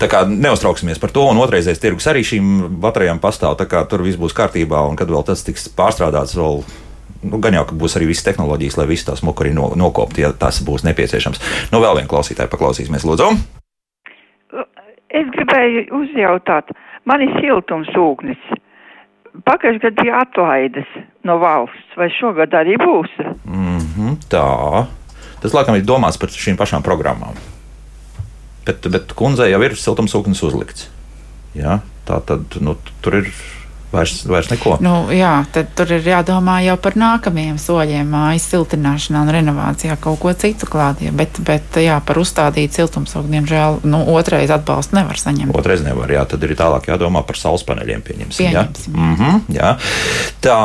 tā kā neuztrauksimies par to. Un otrreizējais tirgus arī šīm baterijām pastāv. Tā kā tur viss būs kārtībā, un kad vēl tas tiks pārstrādāts vēl nu, gan jau, ka būs arī visas tehnoloģijas, lai visu tās muku arī no, nokopt, ja tas būs nepieciešams. Nu, vēl vienu klausītāju paklausīsimies, lūdzu. Es gribēju uzjautāt, man ir siltums ūgnis. Pagājušajā gadā bija atlaides no valsts, vai šogad arī būs? Mm -hmm, tā. Tas, laikam, ir domāts par šīm pašām programmām. Bet, bet kundzei jau ir siltumsūknis uzlikts. Ja? Tā tad nu, tur ir Vairs, vairs neko. Nu, jā, tad tur ir jādomā jau par nākamajiem soļiem, mājas siltināšanā un renovācijā, kaut ko citu klādie. Bet, bet jā, par uzstādītu siltumsaugu, diemžēl, nu, otrais atbalstu nevar saņemt. Otrais nevar, jā, tad ir tālāk jādomā par saules paneļiem. Pieņemsim, Pieņemsim. Jā? Mm -hmm, jā. Tā,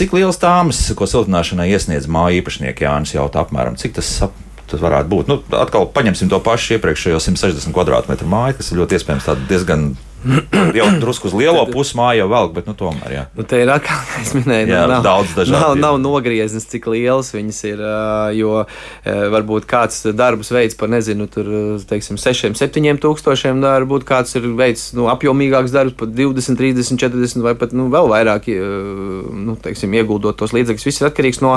cik liels tāmas, ko siltināšanai iesniedz māju īpašnieki Jānis jautā apmēram, cik tas ap, tas varētu būt. Nu, atkal paņemsim to pašu iepriekšējo 160 km2 māju, kas ir ļoti iespējams diezgan jau drusku uz lielo pusi māju jau velk, bet nu, tomēr. Jā. Nu, te ir atkal, kā es minēju, Jā, nav, daudz dažādu nav, nav nogrieznis, cik lielas viņas ir. Jo varbūt kāds darbus veids par, nezinu, tur, teiksim, 6, 7 tūkstošiem darbu, varbūt kāds ir veids nu, apjomīgāks darbs, pat 20, 30, 40 vai pat nu, vēl vairāk, nu, teiksim, ieguldot tos līdzekļus. Viss ir atkarīgs no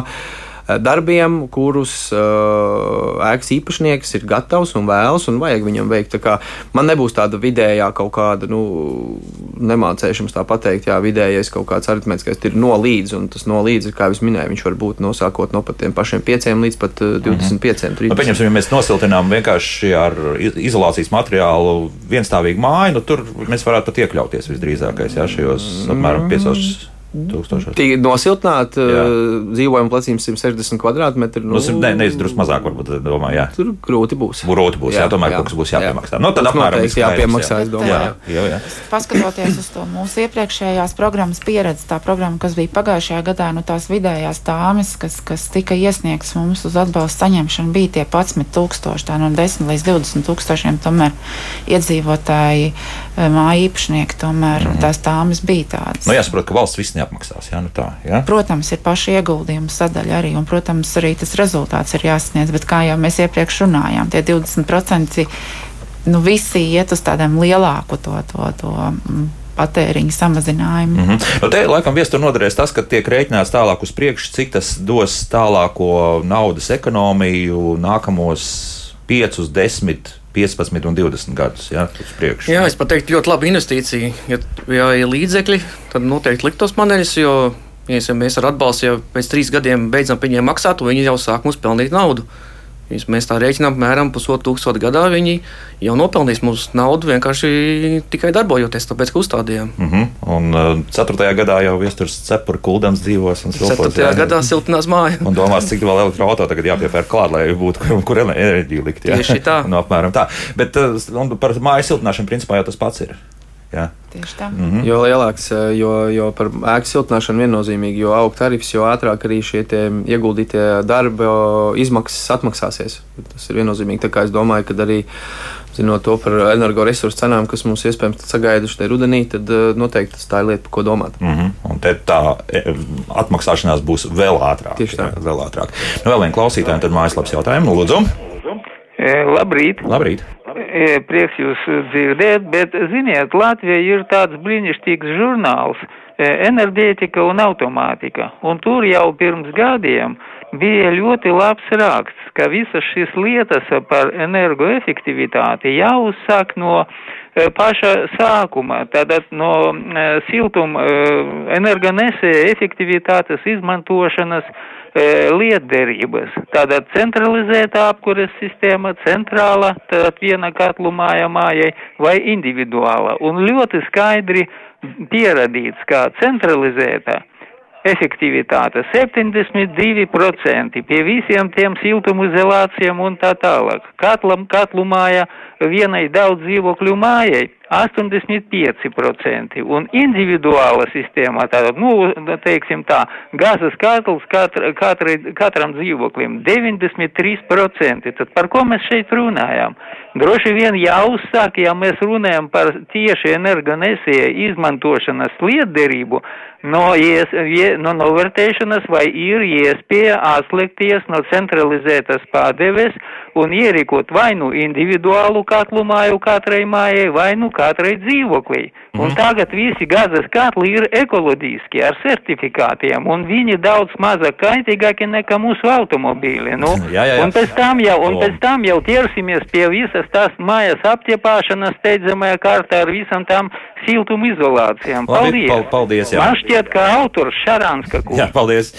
darbiem, kurus uh, ēkas īpašnieks ir gatavs un vēlas un vajag viņam veikt. Tā kā Man nebūs tāda vidējā kaut kāda, nu, nemācēšanās tā pateikt, jā, vidējais kaut kāds aritmētiskais ir no līdz, un tas no līdz, kā jau minēju, viņš var būt nosākot no pat tiem pašiem 5 līdz pat uh, 25, 30. Nu, pieņemsim, ja mēs nosiltinām vienkārši ar iz- izolācijas materiālu vienstāvīgu māju, nu, tur mēs varētu pat iekļauties visdrīzākais jā, šajos apmēram 5 tūkstošos. Tī nosiltināt, Jā. uh, dzīvojam placīm 160 kvadrātmetru. Nu, ne, nevis drusku mazāk, varbūt domāju, jā. Tur grūti būs. Grūti būs, jā, Jā, tomēr jā. kaut kas būs Jā. jāpiemaksā. Nu, tad apmēram skaidrs, jāpiemaksā, jā. es domāju. Jā, jā, jā. Paskatoties uz to mūsu iepriekšējās programmas pieredzi, tā programma, kas bija pagājušajā gadā, nu tās vidējās tāmas, kas, kas tika iesniegts mums uz atbalstu saņemšanu, bija tie 11,000, tā no 10 līdz 20 tūkstošiem. Tomēr iedzīvotāji, māju īpašnieki, tomēr mm -hmm. tās tāmas bija tādas. Nu, jāsaprot, ka valsts viss neapmaksās. Jā, nu tā, jā. Protams, ir paša ieguldījuma sadaļa arī, un, protams, arī tas rezultāts ir jāsasniedz. Bet, kā jau mēs iepriekš runājām, tie 20% nu, visi iet uz tādām lielāku to, to, to mm, patēriņu samazinājumu. Mm -hmm. nu, te laikam viestur noderēs tas, ka tiek rēķināts tālāk uz priekšu, cik tas dos tālāko naudas ekonomiju nākamos 5, 10, 15 un 20 gadus. Jā, uz priekšu. Jā, es pat teiktu, ļoti laba investīcija. Ja, ja ir līdzekļi, tad noteikti likt tos paneļus, jo ja mēs ar atbalstu jau pēc trīs gadiem beidzam viņiem maksāt, un viņi jau sāk mums pelnīt naudu. Mēs tā rēķinām, apmēram pusotru tūkstošu gadā, viņi jau nopelnīs mums naudu vienkārši tikai darbojoties, tāpēc, ka uzstādījām. Mm -hmm. Un uh, 4. gadā jau viesturs cepura kuldams dzīvos un siltos. 4. gadā siltinās māja. Un domās, cik vēl elektroautorāta tagad jāpiepērk klāt, lai būtu, kur, kur enerģiju likt. Jā. Tieši tā. no, apmēram tā. Bet uh, par māju siltināšanu principā jau tas pats ir. Jā. Tieši tā. Mm -hmm. Jo lielāks, eh, jo, jo par ēku siltināšanu viennozīmīgi, jo aug tarifs, jo ātrāk arī šie tie ieguldītie darba izmaksas atmaksāsies. Tas ir viennozīmīgi. Tā kā es domāju, ka arī zinot to par energoresursu cenām, kas mums iespējams sagaiduši te rudenī, tad eh, noteikti tas tā ir lieta, par ko domāt. Mm -hmm. Un te tā e, atmaksāšanās būs vēl ātrāk. Tieši tā. Vēl ātrāk. Nu, vēl viena klausītāja, un tad mājaslapas jautājumu. Lūdzu, E, labrīt! labrīt! Prieks jūs dzirdēt, bet ziniet, Latvija ir tāds brīnišķīgs žurnāls enerģētika un automātika. Un tur jau pirms gadiem bija ļoti labs raksts, ka visas šīs lietas par energoefektivitāti jāuzsāk no paša sākuma, tātad no siltuma energonesēja efektivitātes izmantošanas lietderības. Tātad centralizēta apkures sistēma, centrāla, tātad viena katlu māja mājai vai individuāla. Un ļoti skaidri pierādīts, ka centralizēta efektivitāte 72% pie visiem tiem siltumizolācijiem un tā tālāk. Katlam, katlu māja vienai daudz dzīvokļu mājai 85% un individuāla sistēmā, tātad, nu, teiksim tā, gazas katls katra, katrai, katram dzīvoklim 93%. Tad par ko mēs šeit runājam? Droši vien jāuzsāk, ja mēs runājam par tieši energonesēja izmantošanas lietderību, no, ies, ie, no novērtēšanas vai ir iespēja atslēgties no centralizētas pārdeves un ierīkot vai nu individuālu katlu māju katrai mājai, vai nu katrai dzīvoklī. Un Mhm. tagad visi gazas katli ir ekoloģiski ar certifikātiem, un viņi daudz mazāk kaitīgāki nekā mūsu automobīļi. Nu, Jā, jā, jā. Un pēc tam jau, un pēc tam jau ķersimies pie visas tās mājas aptiepāšanas steidzamajā kārtā ar visam tām siltumizolācijām. Labi, Paldies! pal- paldies, jā. Man šķiet, ka autors Šarānska kungs. Jā, paldies!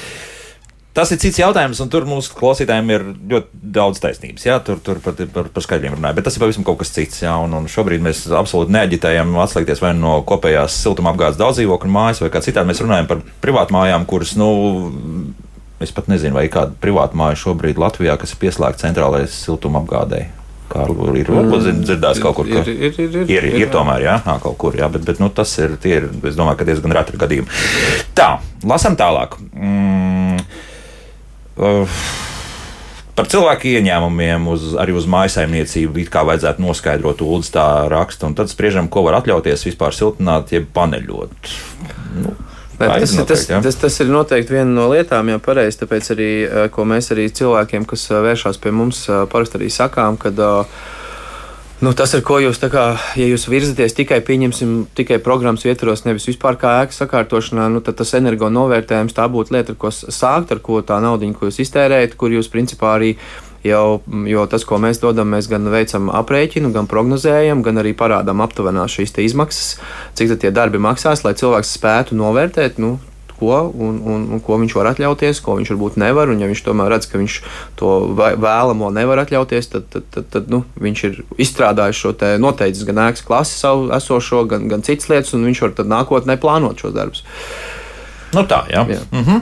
Tas ir cits jautājums, un tur mūsu klausītājiem ir ļoti daudz taisnības. Jā, tur, tur par, par, par skaļiem runāja, bet tas ir pavisam kaut kas cits. Jā, un, un šobrīd mēs absolūti neaģitējam atslēgties vai no kopējās siltumapgādes daudzdzīvokļu mājas, vai kā citādi mēs runājam par privātmājām, kuras, nu, es pat nezinu, vai kāda privātmāja šobrīd Latvijā, kas ir pieslēgta centrālajai siltumapgādei. Kārli, ir varbūt dzirdēts kaut kur, ka Ir, ir, ir, ir, ir, ir tomēr, jā, ā, kaut kur, jā, bet, bet nu, tas ir, tie ir, es domāju, ka diezgan reti gadījumi. Tā, lasam tālāk. Mm, uh, Par cilvēku ieņēmumiem, uz, arī uz mājasaimniecību, it kā vajadzētu noskaidrot, Ulas tā raksta, un tad spriežam, ko var atļauties vispār siltināt, jeb paneļot. Nu, Nē, tas, ir, tas, noteikti, jā. tas, tas ir noteikti viena no lietām, ja pareizi. Tāpēc arī, eh, ko mēs arī cilvēkiem, kas eh, vēršas pie mums, eh, parasti arī sakām, kad nu, tas ir, ko jūs, tā kā, ja jūs virzaties tikai, pieņemsim, tikai programmas ietvaros, nevis vispār kā ēkas sakārtošanā, nu, tad tas energo novērtējums tā būtu lieta, ar ko sākt, ar ko tā naudiņa, ko jūs iztērējat, kur jūs principā arī jau, jo tas, ko mēs dodam, mēs gan veicam aprēķinu, gan prognozējam, gan arī parādām aptuvenās šīs izmaksas, cik tie darbi maksās, lai cilvēks spētu novērtēt, nu, ko, un, un, un ko viņš var atļauties, ko viņš varbūt nevar. Un, ja viņš tomēr redz, ka viņš to vē- vēlamo nevar atļauties, tad, tad, tad, tad nu, viņš ir izstrādājis šo te noteicis gan ēkas klasi savu esošo, gan, gan citas lietas, un viņš var tad nākotnē plānot šos darbus. Nu tā, jā. Jā. Mm -hmm.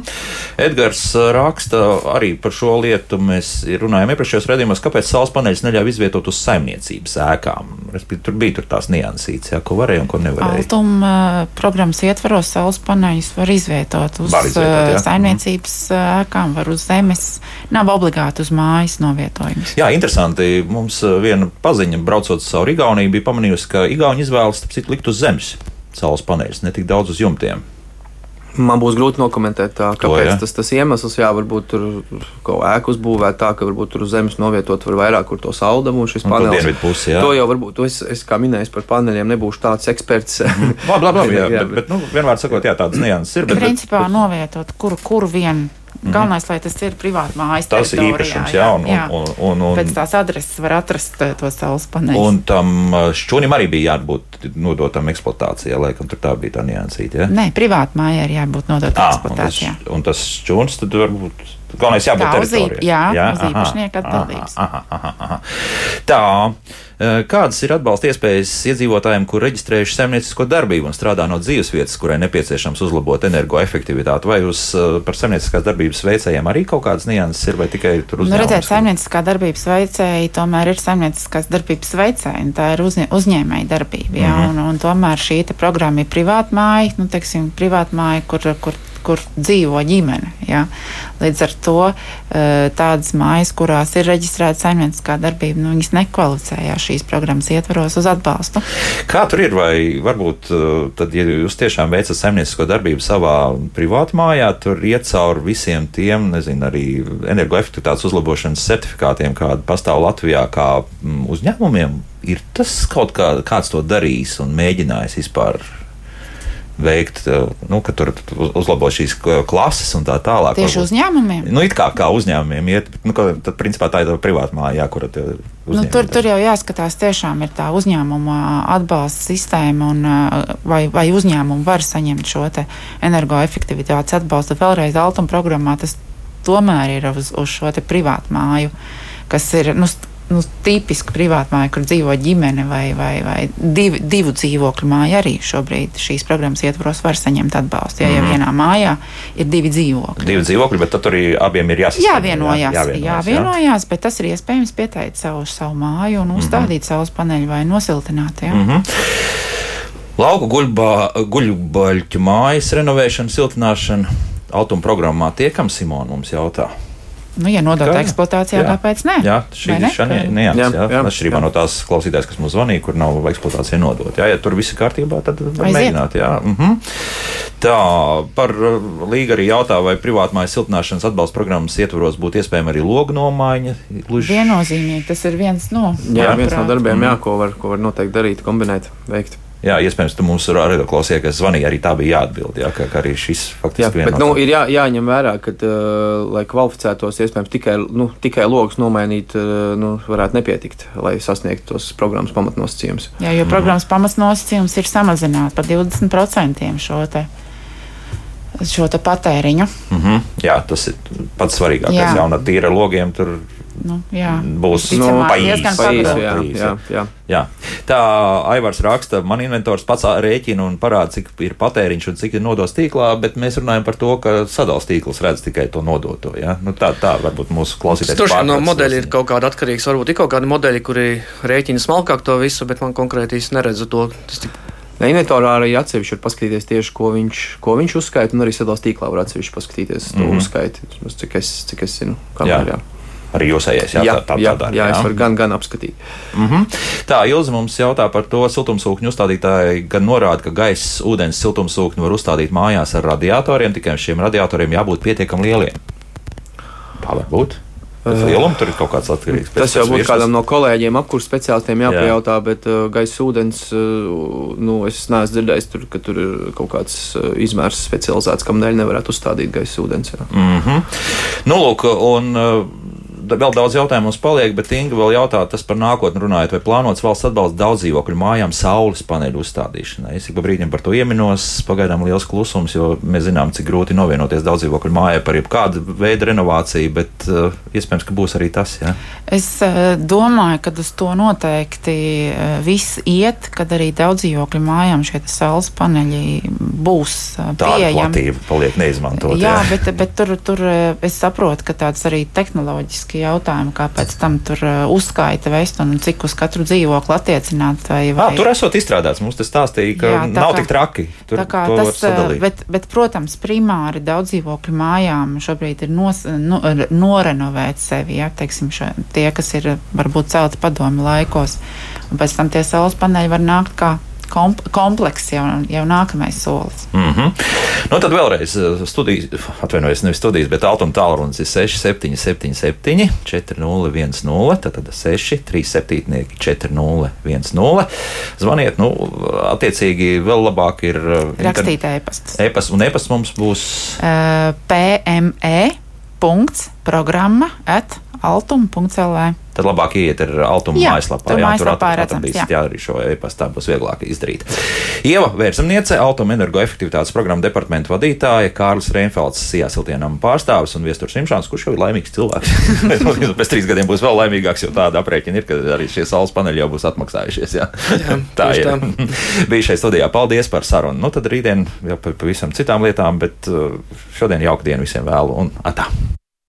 Edgars uh, raksta arī par šo lietu. Mēs runājām iepriekšējos redzējumos, kāpēc saules paneļus neļauj izvietot uz saimniecības ēkām. Tur bija tur tās niansītas, jā, ko varēja un ko nevarēja. Altuma uh, programmas ietvaros saules paneļus var izvietot uz Var izvietot, jā. uh, saimniecības uh, ēkām, var uz zemes. Nav obligāti uz mājas novietojums. Jā, interesanti. Mums viena paziņa, braucot cauri Igauniju, bija pamanījusi, ka Igauni izvēlas likt uz zemes saules paneļus, ne tik daudz uz jumtiem. Man būs grūti nokomentēt, tā, To, kāpēc jā. tas, tas iemesls, jā, varbūt tur kaut kā ēku uzbūvēt tā, ka varbūt tur uz zemes novietot var vairāk, kur to saldamu un šis to panelis. pusi, jā. To jau varbūt, to es, es kā minēju par paneļiem, nebūšu tāds eksperts. Labi, labi, labi jā, Jā, bet, bet nu, vienmēr sakot, jā, tādas nianses ir. Bet, bet, Principā novietot, kur, kur vien. Galvenais, lai tas ir privāti mājas. Tas ir īpašums, jā, un- un- un- un- Pēc tās adreses var atrast eh, tos saules paneļus. Un tam uh, šķūnim arī bija jābūt nodotam eksploatācijai, laikam tur tā bija tā niansīta. Ja? Nē, privāti mājai ir jābūt nodotai Ā, un tas, eksploatācijā. un tas šķūnis tad varbūt. Galvenais jābūt Tā, uz teritorijai. īp- jā, uz īpašnieka atbildības. aha, aha, aha. Tā, eh, kādas ir atbalsta iespējas iedzīvotājiem, kur reģistrējuši saimniecisko darbību un strādā no dzīvesvietas, kurai nepieciešams uzlabot energoefektivitāti? Vai uz eh, par saimnieciskās darbības veicējiem arī kaut kādas nianses ir, vai tikai tur Nu, uzņēmums? redzēt, saimnieciskā darbības veicēji tomēr ir saimnieciskās darbības veicēji, un tā ir uzņē, uzņēmēja darbība. Jā, Mhm. un, un tomēr šī programma ir privātmāja, nu, teiksim, privātmāja, kur, kur, kur dzīvo ģimene. Jā. Līdz ar to eh, tādas mājas, kurās ir reģistrēta saimnieciskā darbība, nu, viņas nekvalificējās šīs programmas ietvaros uz atbalstu. Kā tur ir? Vai varbūt uh, tad, ja jūs tiešām veicat saimniecisko darbību savā privātmājā, tur iet cauri visiem tiem, nezinu, arī energoefektivitātes uzlabošanas certifikātiem, kāda pastāv Latvijā, kā mm, uzņēmumiem? Ir tas kaut kā, kāds to darījis un mēģinājis vispār? Veikt, uh, nu, ka tur uz- uzlabo šīs klases un tā tālāk. Tieši varbūt. uzņēmumiem. Nu, it kā, kā uzņēmumiem iet, bet, nu, ka, tad, principā, tā ir privāta māja, tie Nu, tur, tur jau jāskatās, tiešām ir tā uzņēmuma atbalsta sistēma, un, vai, vai uzņēmumi var saņemt šo te energoefektivitātes atbalstu. Vēlreiz Altuma programmā tas tomēr ir uz, uz šo te privātu māju, kas ir. Nu, Nu, tipiski privāta māja, kur dzīvo ģimene vai, vai, vai divi, divu dzīvokļu māja, arī šobrīd šīs programmas ietvaros var saņemt atbalstu. Ja, ja Mhm. vienā mājā ir divi dzīvokļi. Divi dzīvokļi, bet tad arī abiem ir jāsaskana. Jāvienojās, jā, jāvienojās, jāvienojās, bet tas ir iespējams pieteikt savu, savu māju un uzstādīt saules paneļu vai nosiltināt. Jā. Mm -hmm. Lauku guļbaļķu mājas renovēšana, siltināšana. Automa programmā tiekam, Simona mums jautā. Nu, ja nodot Kā? eksploatācijā, Jā. kāpēc ne? Jā, šī ir ne? šāda. Jā, Jā, jā, jā, jā. no tās klausītājas, kas mums zvanīja, kur nav eksploatācija nodota. Jā, ja tur viss ir kārtībā, tad var Aiziet. mēģināt. Jā. Mhm. Tā, par uh, līgu arī jautā, vai privātmājas siltināšanas atbalsta programmas ietvaros būtu iespējama arī logu nomaiņa. Gluži- Viennozīmīgi tas ir viens no. Jā, viens no manuprāt. darbiem, Mhm. jā, ko, var, ko var noteikti darīt, kombinēt, veikt. Jā, iespējams, tu mums arī klausījāties, kas zvanīja, arī tā bija jāatbild. Jā, ka, ka arī šis Jā, faktiski viena bet no nu, ir jā, jāņem vērā, ka, uh, lai kvalificētos, iespējams, tikai, nu, tikai logus nomainīt, uh, nu, varētu nepietikt, lai sasniegtu tos programmas pamatnosacījumus. Jā, jo programmas pamatnosacījums ir samazināt par 20% šo te šo patēriņu. Mm -hmm. Jā, tas ir pats svarīgākais. Jā, jā un ar tīra logiem tur nu, jā. būs nu, diezgan paīsi. Jā, jā, jā. Jā. Tā Aivars raksta, man inventors pats rēķina un parāda, cik ir patēriņš un cik ir nodos tīklā, bet mēs runājam par to, ka sadals tīkls redz tikai to nodoto. Ja? Nu, tā, tā varbūt mūsu klausītājs. Tur no modeļa ir kaut kāda atkarīgs. Varbūt ir kaut kādi modeļi, kuri rēķina smalkāk to visu, bet man konkrēti īsti neredzu to. Tik Inventorā arī atsevišķi var paskatīties tieši, ko viņš, ko viņš uzskaita, un arī sadalījuma tīklā var atsevišķi paskatīties to mm -hmm. uzskaiti, cik es, cik es zinu. Jā. Jā. Arī jūsējais, jā, jā, tā, tā, jā, tā, jā, jā, es varu gan, gan apskatīt. Mm -hmm. Tā, Ilza mums jautā par to siltumsūkņu uzstādītāju, gan norāda, ka gaisa, ūdens siltumsūkņu var uzstādīt mājās ar radiatoriem, tikai šiem radiatoriem jābūt pietiekami lieliem. Tā var būt. Tas lielums tur ir kaut kāds atkarīgs. Tas jau būtu kādam no kolēģiem, apkurss speciālistiem jāpajautā, jā. bet uh, gaisa ūdens, uh, nu, es neesmu dzirdējis, tur, ka tur ir kaut kāds uh, izmērs specializēts, kam dēļ nevarētu uzstādīt gaisa ūdens. Jā. Mm -hmm. Nu, lūk, un, vēl daudz jautājumu mums paliek, bet Inga vēl jautā tas par nākotni runājot, vai plānots valsts atbalsts daudz dzīvokļu mājām saules paneļu uzstādīšanai. Es ik pa brīdim par to ieminos, pagaidām liels klusums, jo mēs zinām, cik grūti novienoties daudz dzīvokļu mājai par jebkādu veidu renovāciju, bet uh, iespējams, ka būs arī tas. Ja? Es uh, domāju, ka uz to noteikti uh, viss iet, kad arī daudz dzīvokļu mājām šie saules paneļi būs uh, pieejami. Tā paliek neizmantot. Jā, jā. bet, bet tur, tur es saprotu, ka tāds arī tehnoloģiski jautājumu, kāpēc tam tur uh, uzskaita vest un cik uz katru dzīvokli attiecināt. Vai, vai... À, tur esot izstrādāts, mums tas stāstīja, ka Jā, nav kā, tik traki. Tur, tas, uh, bet, bet, protams, primāri daudz dzīvokļu mājām šobrīd ir nos, nu, norenovēt sevi. Ja, teiksim, šo, tie, kas ir varbūt celti padomu laikos, un pēc tam tie saules paneļi var nākt kā komplekss jau, jau nākamais solis. Mm -hmm. nu, tad vēlreiz eh, studijas, atvainojos, nevis studijas, bet altuma tālrunis ir 6777, 4010, tad 6, 37, 4010. Zvaniet, nu, attiecīgi vēl labāk ir eh, rakstīt e-pastus. E-pasts un e-pasts mums būs uh, PME. Programma at altuma.lv. Tad labāk iet ar Altuma mājaslapā. Jā, tur atradīsiet, jā. jā, arī šo e-pastu būs vieglāk izdarīt. Ieva Vērsamniece, Altuma energoefektivitātes programma departamenta vadītāja, Kārlis Reinfelds, Sijā Siltienam pārstāvis un Viesturs Simšāns, kurš jau ir laimīgs cilvēks. Pēc trīs gadiem būs vēl laimīgāks, jo tāda aprēķina ir, ka arī šie saules paneļi jau būs atmaksājušies. Jā, jā tā ir. Bija šeit studijā. Paldies par sarunu. Nu, tad rītdien jau par pavisam citām lietām, bet uh, šodien jauku dienu visiem vēlu un atā.